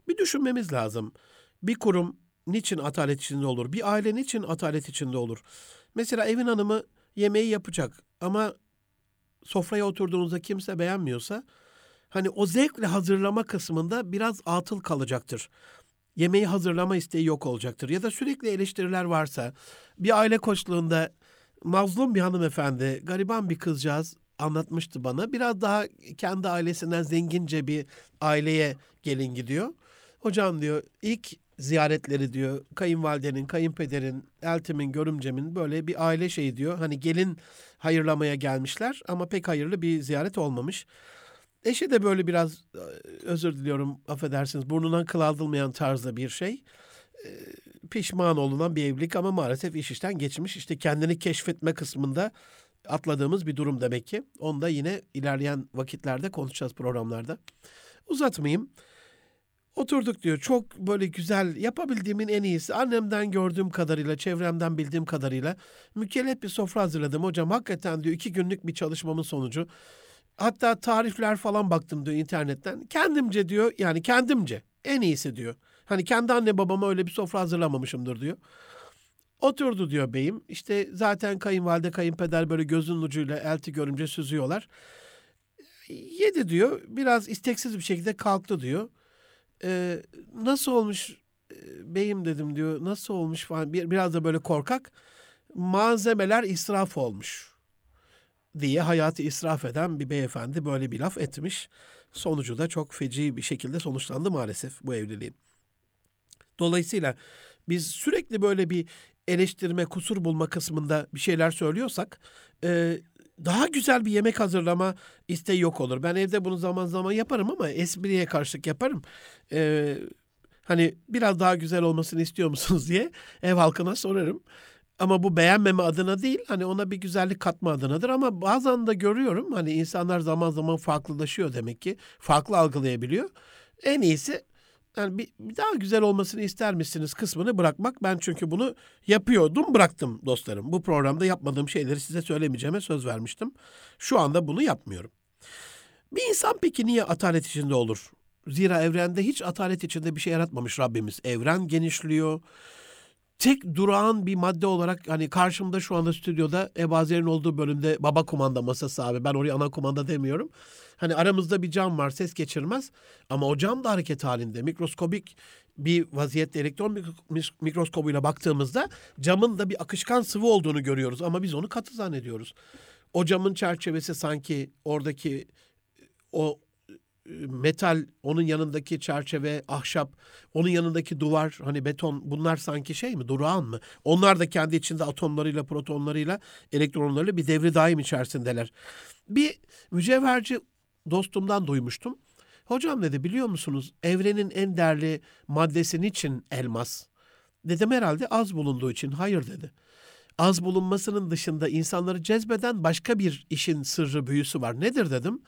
bir düşünmemiz lazım. Bir kurum niçin atalet içinde olur? Bir aile niçin atalet içinde olur? Mesela evin hanımı yemeği yapacak ama sofraya oturduğunuzda kimse beğenmiyorsa hani o zevkle hazırlama kısmında biraz atıl kalacaktır. Yemeği hazırlama isteği yok olacaktır. Ya da sürekli eleştiriler varsa bir aile koçluğunda mazlum bir hanımefendi, gariban bir kızcağız anlatmıştı bana. Biraz daha kendi ailesinden zengince bir aileye gelin gidiyor. Hocam diyor ilk ziyaretleri diyor kayınvalidenin, kayınpederin, eltimin, görümcemin böyle bir aile şeyi diyor. Hani gelin hayırlamaya gelmişler ama pek hayırlı bir ziyaret olmamış. Eşi de böyle biraz e, özür diliyorum affedersiniz burnundan kıl aldırmayan tarzda bir şey. E, Pişman olunan bir evlilik ama maalesef iş işten geçmiş. İşte kendini keşfetme kısmında atladığımız bir durum demek ki. Onu da yine ilerleyen vakitlerde konuşacağız programlarda. Uzatmayayım. Oturduk diyor çok böyle güzel yapabildiğimin en iyisi. Annemden gördüğüm kadarıyla çevremden bildiğim kadarıyla mükellef bir sofra hazırladım. Hocam hakikaten diyor iki günlük bir çalışmamın sonucu. Hatta tarifler falan baktım diyor internetten. Kendimce diyor yani kendimce en iyisi diyor. Hani kendi anne babama öyle bir sofra hazırlamamışımdır diyor. Oturdu diyor beyim. İşte zaten kayınvalide kayınpeder böyle gözün ucuyla elti görünce süzüyorlar. Yedi diyor biraz isteksiz bir şekilde kalktı diyor e, nasıl olmuş beyim dedim diyor. Nasıl olmuş falan. Bir, biraz da böyle korkak. Malzemeler israf olmuş diye hayatı israf eden bir beyefendi böyle bir laf etmiş. Sonucu da çok feci bir şekilde sonuçlandı maalesef bu evliliğin. Dolayısıyla biz sürekli böyle bir eleştirme, kusur bulma kısmında bir şeyler söylüyorsak e, daha güzel bir yemek hazırlama isteği yok olur. Ben evde bunu zaman zaman yaparım ama espriye karşılık yaparım. Ee, hani biraz daha güzel olmasını istiyor musunuz diye ev halkına sorarım. Ama bu beğenmeme adına değil hani ona bir güzellik katma adınadır ama bazen de görüyorum hani insanlar zaman zaman farklılaşıyor demek ki farklı algılayabiliyor. En iyisi yani bir, bir daha güzel olmasını ister misiniz kısmını bırakmak. Ben çünkü bunu yapıyordum bıraktım dostlarım. Bu programda yapmadığım şeyleri size söylemeyeceğime söz vermiştim. Şu anda bunu yapmıyorum. Bir insan peki niye atalet içinde olur? Zira evrende hiç atalet içinde bir şey yaratmamış Rabbimiz. Evren genişliyor. Tek durağan bir madde olarak hani karşımda şu anda stüdyoda Ebazer'in olduğu bölümde baba kumanda masası abi. Ben oraya ana kumanda demiyorum. Hani aramızda bir cam var ses geçirmez ama o cam da hareket halinde. Mikroskobik bir vaziyette elektron mikroskobuyla baktığımızda camın da bir akışkan sıvı olduğunu görüyoruz ama biz onu katı zannediyoruz. O camın çerçevesi sanki oradaki o metal, onun yanındaki çerçeve, ahşap, onun yanındaki duvar, hani beton bunlar sanki şey mi, durağan mı? Onlar da kendi içinde atomlarıyla, protonlarıyla, elektronlarıyla bir devri daim içerisindeler. Bir mücevherci dostumdan duymuştum. Hocam dedi biliyor musunuz evrenin en değerli maddesi niçin elmas? Dedim herhalde az bulunduğu için. Hayır dedi. Az bulunmasının dışında insanları cezbeden başka bir işin sırrı büyüsü var. Nedir dedim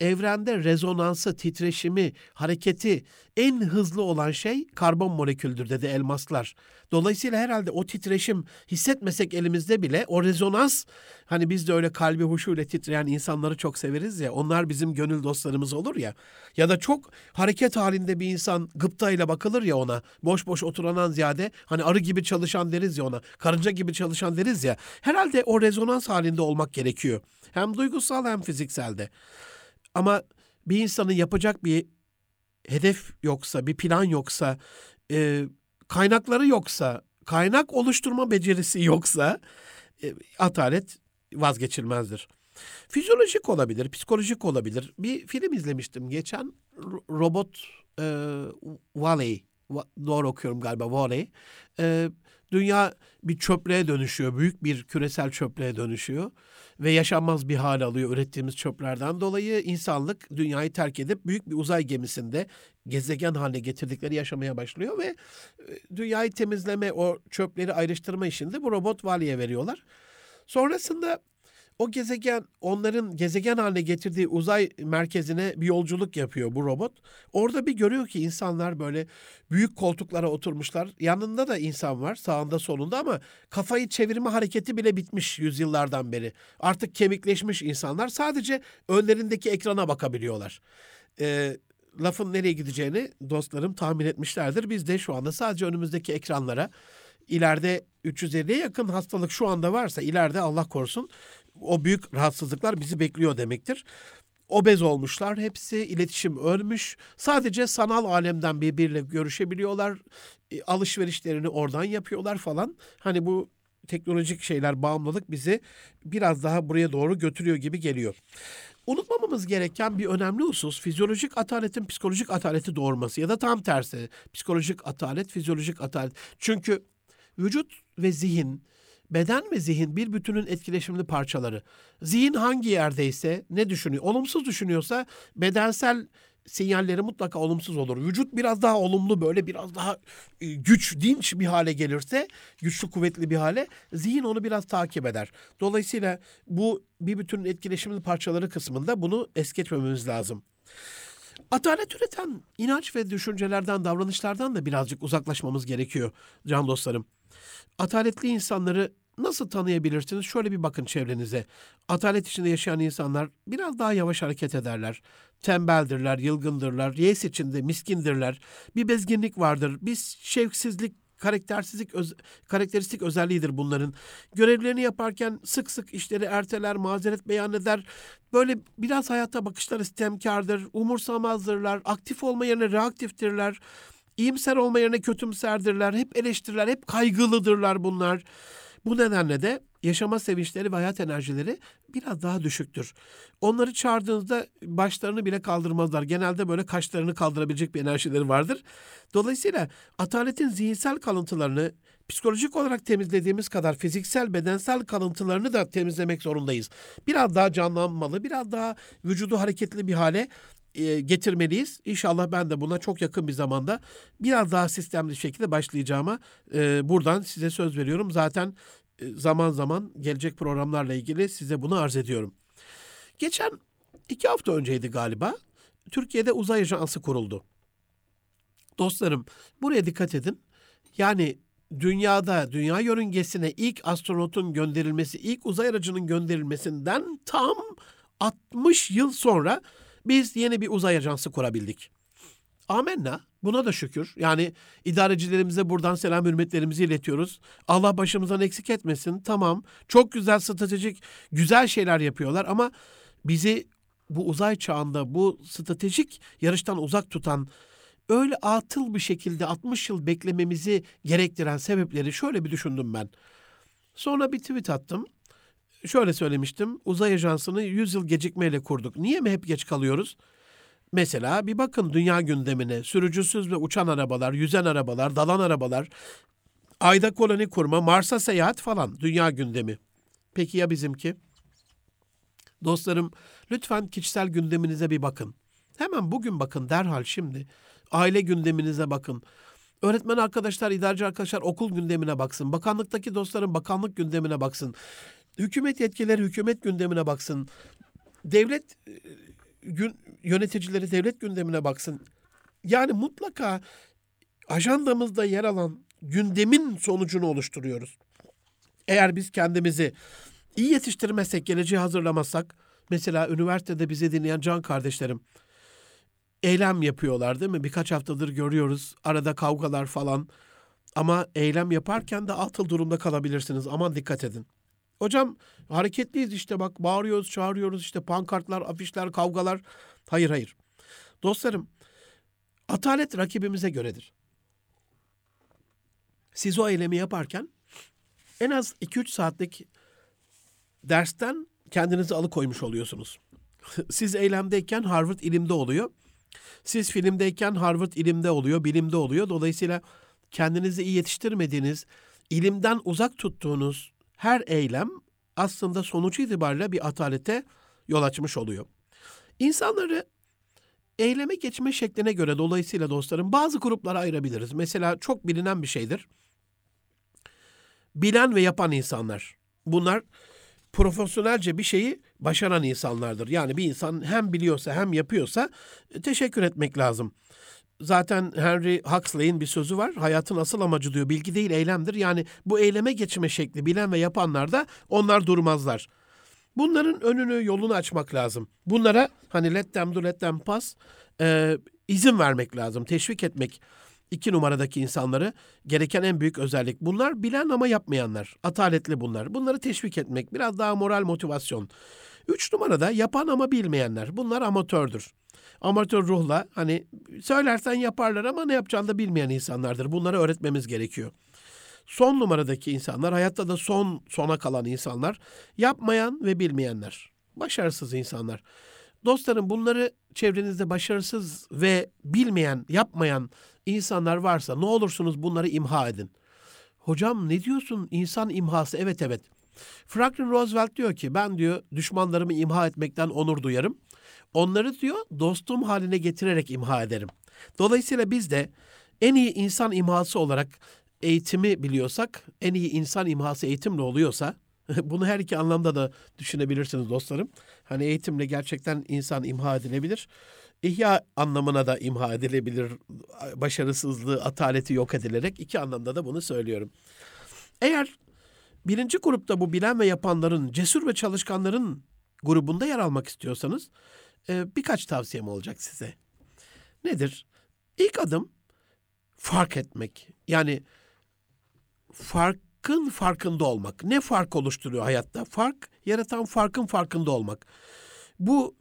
evrende rezonansı, titreşimi, hareketi en hızlı olan şey karbon moleküldür dedi elmaslar. Dolayısıyla herhalde o titreşim hissetmesek elimizde bile o rezonans hani biz de öyle kalbi huşuyla titreyen insanları çok severiz ya onlar bizim gönül dostlarımız olur ya ya da çok hareket halinde bir insan gıptayla bakılır ya ona boş boş oturanan ziyade hani arı gibi çalışan deriz ya ona karınca gibi çalışan deriz ya herhalde o rezonans halinde olmak gerekiyor hem duygusal hem fizikselde. Ama bir insanın yapacak bir hedef yoksa, bir plan yoksa, e, kaynakları yoksa, kaynak oluşturma becerisi yoksa e, atalet vazgeçilmezdir. Fizyolojik olabilir, psikolojik olabilir. Bir film izlemiştim geçen Robot e, Valley, doğru okuyorum galiba Valley. E, dünya bir çöplüğe dönüşüyor, büyük bir küresel çöplüğe dönüşüyor ve yaşanmaz bir hal alıyor ürettiğimiz çöplerden dolayı insanlık dünyayı terk edip büyük bir uzay gemisinde gezegen haline getirdikleri yaşamaya başlıyor ve e, dünyayı temizleme o çöpleri ayrıştırma işinde bu robot valiye veriyorlar. Sonrasında O gezegen onların gezegen haline getirdiği uzay merkezine bir yolculuk yapıyor bu robot. Orada bir görüyor ki insanlar böyle büyük koltuklara oturmuşlar. Yanında da insan var sağında solunda ama kafayı çevirme hareketi bile bitmiş yüzyıllardan beri. Artık kemikleşmiş insanlar sadece önlerindeki ekrana bakabiliyorlar. Ee, lafın nereye gideceğini dostlarım tahmin etmişlerdir. Biz de şu anda sadece önümüzdeki ekranlara ileride 350'ye yakın hastalık şu anda varsa ileride Allah korusun o büyük rahatsızlıklar bizi bekliyor demektir. Obez olmuşlar, hepsi iletişim ölmüş. Sadece sanal alemden birbiriyle görüşebiliyorlar. E, Alışverişlerini oradan yapıyorlar falan. Hani bu teknolojik şeyler, bağımlılık bizi biraz daha buraya doğru götürüyor gibi geliyor. Unutmamamız gereken bir önemli husus fizyolojik ataletin psikolojik ataleti doğurması ya da tam tersi psikolojik atalet fizyolojik atalet. Çünkü vücut ve zihin, beden ve zihin bir bütünün etkileşimli parçaları. Zihin hangi yerdeyse ne düşünüyor? Olumsuz düşünüyorsa bedensel sinyalleri mutlaka olumsuz olur. Vücut biraz daha olumlu böyle biraz daha e, güç, dinç bir hale gelirse, güçlü kuvvetli bir hale zihin onu biraz takip eder. Dolayısıyla bu bir bütünün etkileşimli parçaları kısmında bunu es geçmememiz lazım. Atalet üreten inanç ve düşüncelerden, davranışlardan da birazcık uzaklaşmamız gerekiyor can dostlarım. Ataletli insanları nasıl tanıyabilirsiniz? Şöyle bir bakın çevrenize. Atalet içinde yaşayan insanlar biraz daha yavaş hareket ederler. Tembeldirler, yılgındırlar, yes içinde miskindirler. Bir bezginlik vardır, bir şevksizlik, karaktersizlik, öz, karakteristik özelliğidir bunların. Görevlerini yaparken sık sık işleri erteler, mazeret beyan eder. Böyle biraz hayata bakışları istemkardır, umursamazdırlar, aktif olma yerine reaktiftirler. İyimser olma yerine kötümserdirler, hep eleştirirler, hep kaygılıdırlar bunlar. Bu nedenle de yaşama sevinçleri ve hayat enerjileri biraz daha düşüktür. Onları çağırdığınızda başlarını bile kaldırmazlar. Genelde böyle kaşlarını kaldırabilecek bir enerjileri vardır. Dolayısıyla ataletin zihinsel kalıntılarını psikolojik olarak temizlediğimiz kadar fiziksel, bedensel kalıntılarını da temizlemek zorundayız. Biraz daha canlanmalı, biraz daha vücudu hareketli bir hale getirmeliyiz. İnşallah ben de buna çok yakın bir zamanda biraz daha sistemli şekilde başlayacağıma e, buradan size söz veriyorum. Zaten zaman zaman gelecek programlarla ilgili size bunu arz ediyorum. Geçen iki hafta önceydi galiba. Türkiye'de uzay ajansı kuruldu. Dostlarım buraya dikkat edin. Yani dünyada, dünya yörüngesine ilk astronotun gönderilmesi, ilk uzay aracının gönderilmesinden tam 60 yıl sonra biz yeni bir uzay ajansı kurabildik. Amenna. Buna da şükür. Yani idarecilerimize buradan selam hürmetlerimizi iletiyoruz. Allah başımızdan eksik etmesin. Tamam. Çok güzel stratejik, güzel şeyler yapıyorlar ama bizi bu uzay çağında bu stratejik yarıştan uzak tutan öyle atıl bir şekilde 60 yıl beklememizi gerektiren sebepleri şöyle bir düşündüm ben. Sonra bir tweet attım. Şöyle söylemiştim. Uzay ajansını 100 yıl gecikmeyle kurduk. Niye mi hep geç kalıyoruz? Mesela bir bakın dünya gündemine. Sürücüsüz ve uçan arabalar, yüzen arabalar, dalan arabalar, ayda koloni kurma, Mars'a seyahat falan dünya gündemi. Peki ya bizimki? Dostlarım lütfen kişisel gündeminize bir bakın. Hemen bugün bakın derhal şimdi. Aile gündeminize bakın. Öğretmen arkadaşlar, idareci arkadaşlar okul gündemine baksın. Bakanlıktaki dostların bakanlık gündemine baksın. Hükümet yetkileri hükümet gündemine baksın. Devlet e, gün, yöneticileri devlet gündemine baksın. Yani mutlaka ajandamızda yer alan gündemin sonucunu oluşturuyoruz. Eğer biz kendimizi iyi yetiştirmezsek, geleceği hazırlamazsak, mesela üniversitede bizi dinleyen can kardeşlerim, eylem yapıyorlar değil mi? Birkaç haftadır görüyoruz. Arada kavgalar falan. Ama eylem yaparken de atıl durumda kalabilirsiniz. Aman dikkat edin. Hocam hareketliyiz işte bak bağırıyoruz, çağırıyoruz işte pankartlar, afişler, kavgalar. Hayır hayır. Dostlarım atalet rakibimize göredir. Siz o eylemi yaparken en az 2-3 saatlik dersten kendinizi alıkoymuş oluyorsunuz. Siz eylemdeyken Harvard ilimde oluyor. Siz filmdeyken Harvard ilimde oluyor, bilimde oluyor. Dolayısıyla kendinizi iyi yetiştirmediğiniz, ilimden uzak tuttuğunuz her eylem aslında sonuç itibariyle bir atalete yol açmış oluyor. İnsanları eyleme geçme şekline göre dolayısıyla dostlarım bazı gruplara ayırabiliriz. Mesela çok bilinen bir şeydir. Bilen ve yapan insanlar. Bunlar profesyonelce bir şeyi başaran insanlardır. Yani bir insan hem biliyorsa hem yapıyorsa e, teşekkür etmek lazım. Zaten Henry Huxley'in bir sözü var. Hayatın asıl amacı diyor bilgi değil eylemdir. Yani bu eyleme geçme şekli bilen ve yapanlar da onlar durmazlar. Bunların önünü yolunu açmak lazım. Bunlara hani let them do let them pass e, izin vermek lazım. Teşvik etmek iki numaradaki insanları gereken en büyük özellik. Bunlar bilen ama yapmayanlar. Ataletli bunlar. Bunları teşvik etmek. Biraz daha moral motivasyon. Üç numarada yapan ama bilmeyenler. Bunlar amatördür. Amatör ruhla hani söylersen yaparlar ama ne yapacağını da bilmeyen insanlardır. Bunları öğretmemiz gerekiyor. Son numaradaki insanlar, hayatta da son sona kalan insanlar, yapmayan ve bilmeyenler. Başarısız insanlar. Dostlarım bunları çevrenizde başarısız ve bilmeyen, yapmayan insanlar varsa ne olursunuz bunları imha edin. Hocam ne diyorsun insan imhası? Evet evet. Franklin Roosevelt diyor ki ben diyor düşmanlarımı imha etmekten onur duyarım. Onları diyor dostum haline getirerek imha ederim. Dolayısıyla biz de en iyi insan imhası olarak eğitimi biliyorsak, en iyi insan imhası eğitimle oluyorsa, bunu her iki anlamda da düşünebilirsiniz dostlarım. Hani eğitimle gerçekten insan imha edilebilir. İhya anlamına da imha edilebilir. Başarısızlığı, ataleti yok edilerek iki anlamda da bunu söylüyorum. Eğer birinci grupta bu bilen ve yapanların, cesur ve çalışkanların grubunda yer almak istiyorsanız e, birkaç tavsiyem olacak size. Nedir? İlk adım fark etmek. Yani farkın farkında olmak. Ne fark oluşturuyor hayatta? Fark, yaratan farkın farkında olmak. Bu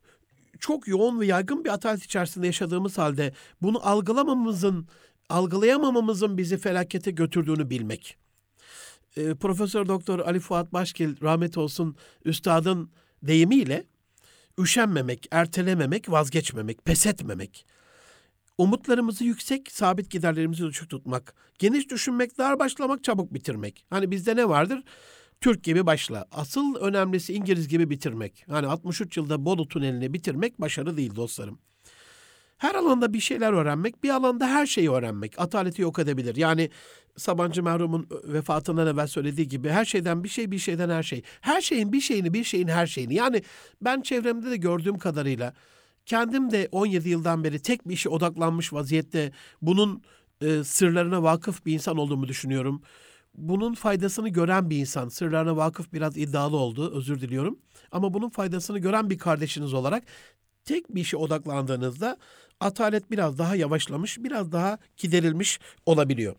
çok yoğun ve yaygın bir atalet içerisinde yaşadığımız halde bunu algılamamamızın, algılayamamamızın bizi felakete götürdüğünü bilmek. E, Profesör Doktor Ali Fuat Başkil rahmet olsun üstadın deyimiyle üşenmemek, ertelememek, vazgeçmemek, pes etmemek. Umutlarımızı yüksek, sabit giderlerimizi düşük tutmak. Geniş düşünmek, dar başlamak, çabuk bitirmek. Hani bizde ne vardır? Türk gibi başla. Asıl önemlisi İngiliz gibi bitirmek. Hani 63 yılda Bolu Tüneli'ni bitirmek başarı değil dostlarım. Her alanda bir şeyler öğrenmek, bir alanda her şeyi öğrenmek ataleti yok edebilir. Yani Sabancı merhumun vefatından evvel söylediği gibi her şeyden bir şey, bir şeyden her şey. Her şeyin bir şeyini, bir şeyin her şeyini. Yani ben çevremde de gördüğüm kadarıyla kendim de 17 yıldan beri tek bir işe odaklanmış vaziyette bunun e, sırlarına vakıf bir insan olduğumu düşünüyorum. Bunun faydasını gören bir insan, sırlarına vakıf biraz iddialı oldu, özür diliyorum. Ama bunun faydasını gören bir kardeşiniz olarak tek bir işe odaklandığınızda atalet biraz daha yavaşlamış, biraz daha giderilmiş olabiliyor.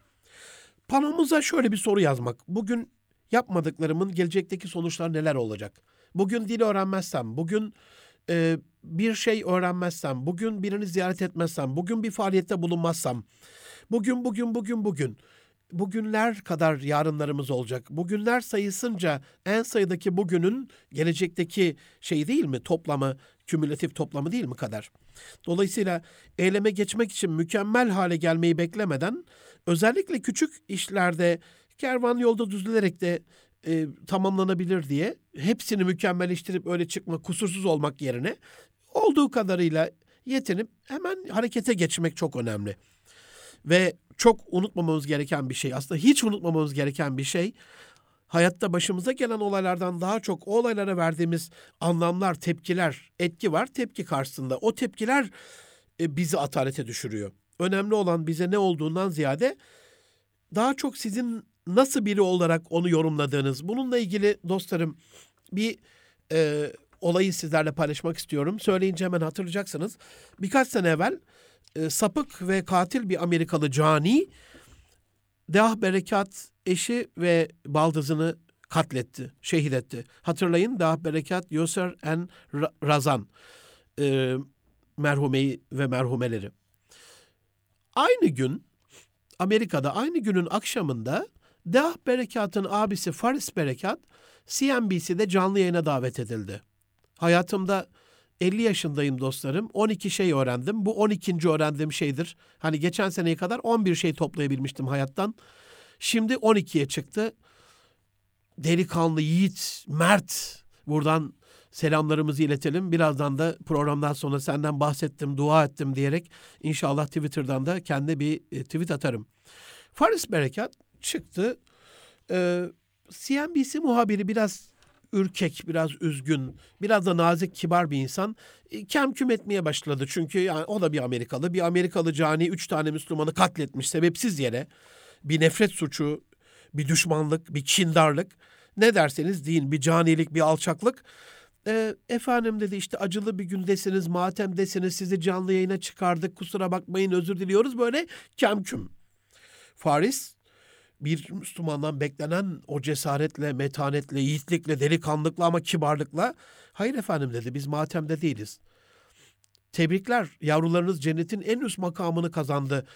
Panomuza şöyle bir soru yazmak. Bugün yapmadıklarımın gelecekteki sonuçlar neler olacak? Bugün dil öğrenmezsem, bugün e, bir şey öğrenmezsem, bugün birini ziyaret etmezsem, bugün bir faaliyette bulunmazsam, bugün, bugün, bugün, bugün, bugünler kadar yarınlarımız olacak. Bugünler sayısınca en sayıdaki bugünün gelecekteki şey değil mi? Toplamı, kümülatif toplamı değil mi kadar? Dolayısıyla eyleme geçmek için mükemmel hale gelmeyi beklemeden özellikle küçük işlerde kervan yolda düzülerek de e, tamamlanabilir diye hepsini mükemmelleştirip öyle çıkma kusursuz olmak yerine olduğu kadarıyla yetinip hemen harekete geçmek çok önemli. Ve çok unutmamamız gereken bir şey aslında hiç unutmamamız gereken bir şey hayatta başımıza gelen olaylardan daha çok o olaylara verdiğimiz anlamlar, tepkiler, etki var. Tepki karşısında o tepkiler e, bizi atalete düşürüyor. Önemli olan bize ne olduğundan ziyade daha çok sizin nasıl biri olarak onu yorumladığınız. Bununla ilgili dostlarım bir e, olayı sizlerle paylaşmak istiyorum. Söyleyince hemen hatırlayacaksınız. Birkaç sene evvel e, sapık ve katil bir Amerikalı cani Deah Berekat eşi ve baldızını katletti, şehit etti. Hatırlayın Deah Berekat, Yoser en Razan e, merhumeyi ve merhumeleri. Aynı gün Amerika'da aynı günün akşamında Deah Berekat'ın abisi Faris Berekat CNBC'de canlı yayına davet edildi. Hayatımda 50 yaşındayım dostlarım. 12 şey öğrendim. Bu 12. öğrendiğim şeydir. Hani geçen seneye kadar 11 şey toplayabilmiştim hayattan. Şimdi 12'ye çıktı. Delikanlı, yiğit, mert. Buradan selamlarımızı iletelim. Birazdan da programdan sonra senden bahsettim, dua ettim diyerek inşallah Twitter'dan da kendi bir e, tweet atarım. Faris Berekat çıktı. Ee, CNBC muhabiri biraz ürkek, biraz üzgün, biraz da nazik, kibar bir insan e, kemküm etmeye başladı. Çünkü yani o da bir Amerikalı. Bir Amerikalı cani üç tane Müslümanı katletmiş sebepsiz yere. Bir nefret suçu, bir düşmanlık, bir kindarlık. Ne derseniz deyin bir canilik, bir alçaklık. E, efendim dedi işte acılı bir gündesiniz, matemdesiniz, sizi canlı yayına çıkardık, kusura bakmayın özür diliyoruz. Böyle kemküm. Faris bir Müslümandan beklenen o cesaretle, metanetle, yiğitlikle, delikanlıkla ama kibarlıkla hayır efendim dedi biz matemde değiliz. Tebrikler yavrularınız cennetin en üst makamını kazandı.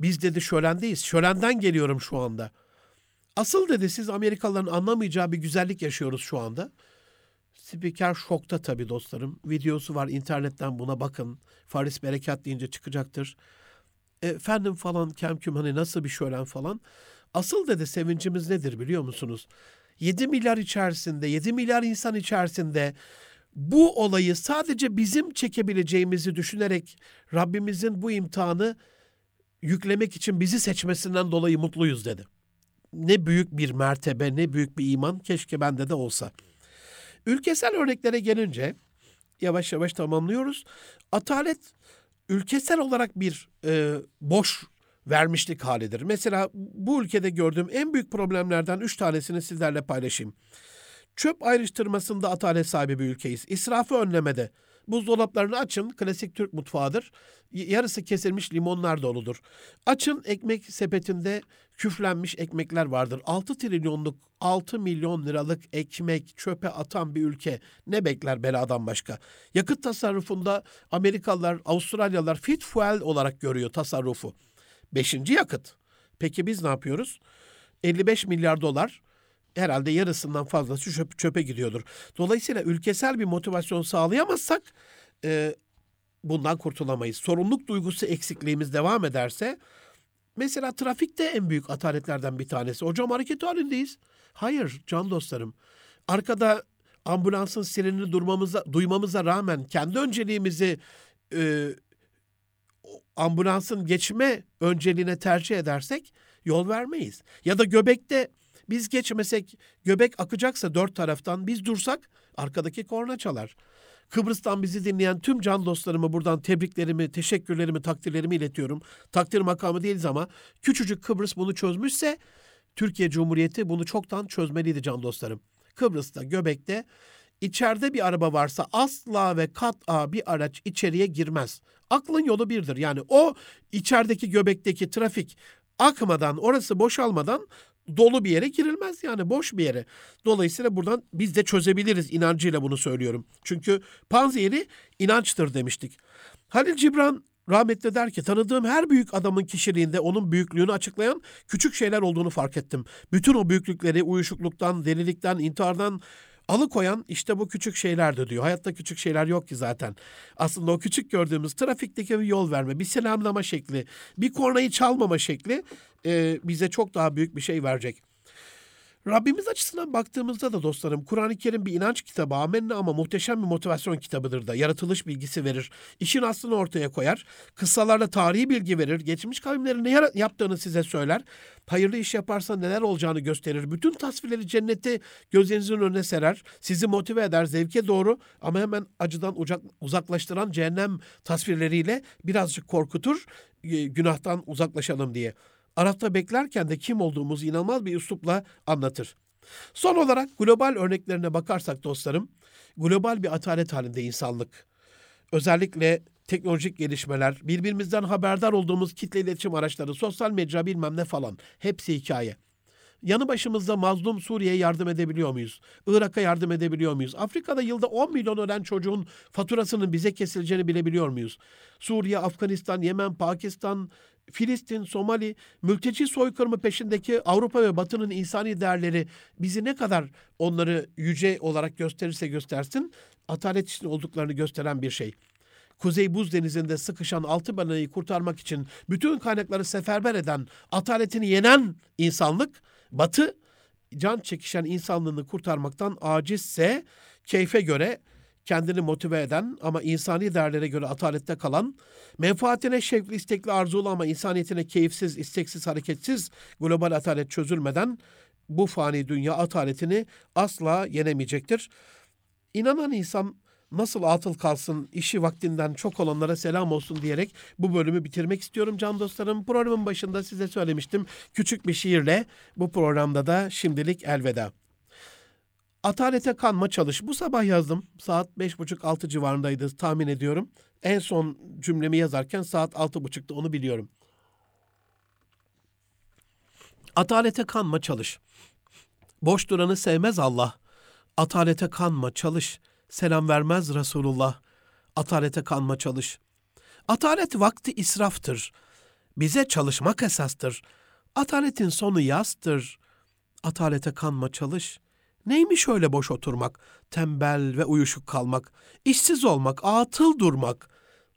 Biz dedi şölendeyiz. Şölenden geliyorum şu anda. Asıl dedi siz Amerikalıların anlamayacağı bir güzellik yaşıyoruz şu anda. Spiker şokta tabii dostlarım. Videosu var internetten buna bakın. Faris Berekat deyince çıkacaktır. E, efendim falan kemküm hani nasıl bir şölen falan. Asıl dedi sevincimiz nedir biliyor musunuz? 7 milyar içerisinde, 7 milyar insan içerisinde bu olayı sadece bizim çekebileceğimizi düşünerek Rabbimizin bu imtihanı yüklemek için bizi seçmesinden dolayı mutluyuz dedi. Ne büyük bir mertebe, ne büyük bir iman keşke bende de olsa. Ülkesel örneklere gelince yavaş yavaş tamamlıyoruz. Atalet ülkesel olarak bir e, boş vermişlik halidir. Mesela bu ülkede gördüğüm en büyük problemlerden üç tanesini sizlerle paylaşayım. Çöp ayrıştırmasında atalet sahibi bir ülkeyiz. İsrafı önlemede. Buzdolaplarını açın, klasik Türk mutfağıdır. Yarısı kesilmiş limonlar doludur. Açın ekmek sepetinde küflenmiş ekmekler vardır. 6 trilyonluk 6 milyon liralık ekmek çöpe atan bir ülke ne bekler beladan başka? Yakıt tasarrufunda Amerikalılar, Avustralyalılar fit fuel olarak görüyor tasarrufu. Beşinci yakıt. Peki biz ne yapıyoruz? 55 milyar dolar herhalde yarısından fazlası çöp, çöpe gidiyordur. Dolayısıyla ülkesel bir motivasyon sağlayamazsak e, bundan kurtulamayız. Sorumluluk duygusu eksikliğimiz devam ederse mesela trafikte en büyük ataletlerden bir tanesi. Hocam hareket halindeyiz. Hayır can dostlarım. Arkada ambulansın sirenini durmamıza, duymamıza rağmen kendi önceliğimizi e, ambulansın geçme önceliğine tercih edersek yol vermeyiz. Ya da göbekte biz geçmesek göbek akacaksa dört taraftan biz dursak arkadaki korna çalar. Kıbrıs'tan bizi dinleyen tüm can dostlarımı buradan tebriklerimi, teşekkürlerimi, takdirlerimi iletiyorum. Takdir makamı değiliz ama küçücük Kıbrıs bunu çözmüşse Türkiye Cumhuriyeti bunu çoktan çözmeliydi can dostlarım. Kıbrıs'ta, Göbek'te içeride bir araba varsa asla ve kat'a bir araç içeriye girmez. Aklın yolu birdir. Yani o içerideki göbekteki trafik akmadan, orası boşalmadan dolu bir yere girilmez yani boş bir yere. Dolayısıyla buradan biz de çözebiliriz inancıyla bunu söylüyorum. Çünkü panzehiri inançtır demiştik. Halil Cibran rahmetli der ki tanıdığım her büyük adamın kişiliğinde onun büyüklüğünü açıklayan küçük şeyler olduğunu fark ettim. Bütün o büyüklükleri uyuşukluktan, delilikten, intihardan alıkoyan işte bu küçük şeylerdi diyor. Hayatta küçük şeyler yok ki zaten. Aslında o küçük gördüğümüz trafikteki bir yol verme, bir selamlama şekli, bir kornayı çalmama şekli e, bize çok daha büyük bir şey verecek. Rabbimiz açısından baktığımızda da dostlarım Kur'an-ı Kerim bir inanç kitabı amenna ama muhteşem bir motivasyon kitabıdır da. Yaratılış bilgisi verir. işin aslını ortaya koyar. Kıssalarla tarihi bilgi verir. Geçmiş kavimlerin ne yaptığını size söyler. Hayırlı iş yaparsa neler olacağını gösterir. Bütün tasvirleri cenneti gözlerinizin önüne serer. Sizi motive eder zevke doğru ama hemen acıdan uzaklaştıran cehennem tasvirleriyle birazcık korkutur. Günahtan uzaklaşalım diye. Arafta beklerken de kim olduğumuzu inanılmaz bir üslupla anlatır. Son olarak global örneklerine bakarsak dostlarım, global bir atalet halinde insanlık. Özellikle teknolojik gelişmeler, birbirimizden haberdar olduğumuz kitle iletişim araçları, sosyal medya bilmem ne falan hepsi hikaye. Yanı başımızda mazlum Suriye'ye yardım edebiliyor muyuz? Irak'a yardım edebiliyor muyuz? Afrika'da yılda 10 milyon ölen çocuğun faturasının bize kesileceğini bilebiliyor muyuz? Suriye, Afganistan, Yemen, Pakistan, Filistin, Somali, mülteci soykırımı peşindeki Avrupa ve Batı'nın insani değerleri bizi ne kadar onları yüce olarak gösterirse göstersin, atalet içinde olduklarını gösteren bir şey. Kuzey Buz Denizi'nde sıkışan altı balayı kurtarmak için bütün kaynakları seferber eden, ataletini yenen insanlık, Batı, can çekişen insanlığını kurtarmaktan acizse keyfe göre kendini motive eden ama insani değerlere göre atalette kalan, menfaatine şevkli, istekli, arzulu ama insaniyetine keyifsiz, isteksiz, hareketsiz global atalet çözülmeden bu fani dünya ataletini asla yenemeyecektir. İnanan insan nasıl atıl kalsın, işi vaktinden çok olanlara selam olsun diyerek bu bölümü bitirmek istiyorum can dostlarım. Programın başında size söylemiştim küçük bir şiirle bu programda da şimdilik elveda. Atalete kanma çalış. Bu sabah yazdım. Saat beş buçuk altı civarındaydı tahmin ediyorum. En son cümlemi yazarken saat altı buçukta onu biliyorum. Atalete kanma çalış. Boş duranı sevmez Allah. Atalete kanma çalış. Selam vermez Resulullah. Atalete kanma çalış. Atalet vakti israftır. Bize çalışmak esastır. Ataletin sonu yastır. Atalete kanma çalış. Neymiş öyle boş oturmak, tembel ve uyuşuk kalmak, işsiz olmak, atıl durmak.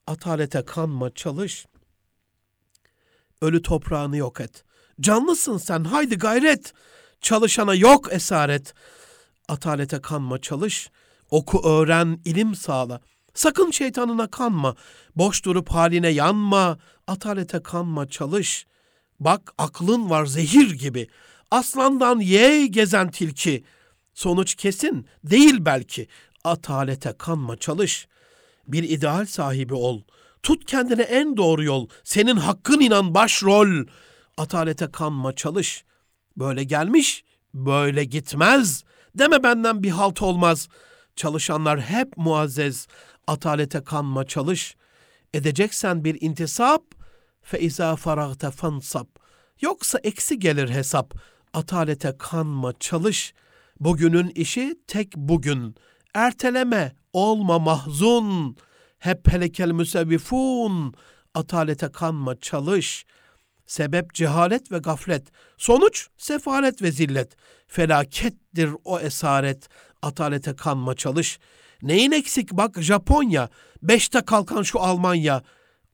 Atalete kanma çalış. Ölü toprağını yok et. Canlısın sen haydi gayret. Çalışana yok esaret. Atalete kanma çalış. Oku öğren, ilim sağla. Sakın şeytanına kanma. Boş durup haline yanma. Atalete kanma çalış. Bak aklın var zehir gibi. Aslandan ye gezen tilki. Sonuç kesin değil belki. Atalete kanma çalış. Bir ideal sahibi ol. Tut kendine en doğru yol. Senin hakkın inan başrol. Atalete kanma çalış. Böyle gelmiş, böyle gitmez. Deme benden bir halt olmaz. Çalışanlar hep muazzez. Atalete kanma çalış. Edeceksen bir intisap. Fe izâ faragte fansab. Yoksa eksi gelir hesap. Atalete kanma çalış. Bugünün işi tek bugün. Erteleme, olma mahzun. Hep helekel müsevvifun. Atalete kanma çalış. Sebep cehalet ve gaflet. Sonuç sefalet ve zillet. Felakettir o esaret. Atalete kanma çalış. Neyin eksik bak Japonya. Beşte kalkan şu Almanya.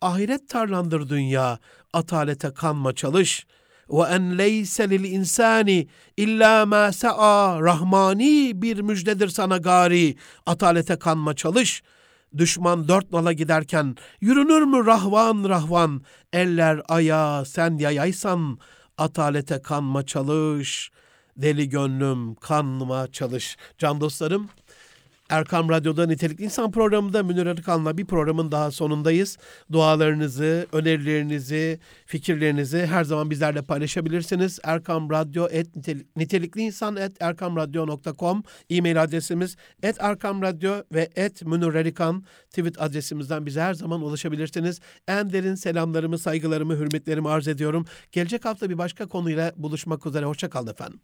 Ahiret tarlandır dünya. Atalete kanma çalış. Ve en leyse lil insani illa ma rahmani bir müjdedir sana gari. Atalete kanma çalış. Düşman dört nala giderken yürünür mü rahvan rahvan? Eller aya sen yayaysan atalete kanma çalış. Deli gönlüm kanma çalış. Can dostlarım Erkam Radyo'da Nitelikli İnsan programında Münir Arıkan'la bir programın daha sonundayız. Dualarınızı, önerilerinizi, fikirlerinizi her zaman bizlerle paylaşabilirsiniz. Erkam Radyo et nitelikli insan et erkamradyo.com e-mail adresimiz et Erkam Radyo ve et Münir Arıkan tweet adresimizden bize her zaman ulaşabilirsiniz. En derin selamlarımı, saygılarımı, hürmetlerimi arz ediyorum. Gelecek hafta bir başka konuyla buluşmak üzere. Hoşçakalın efendim.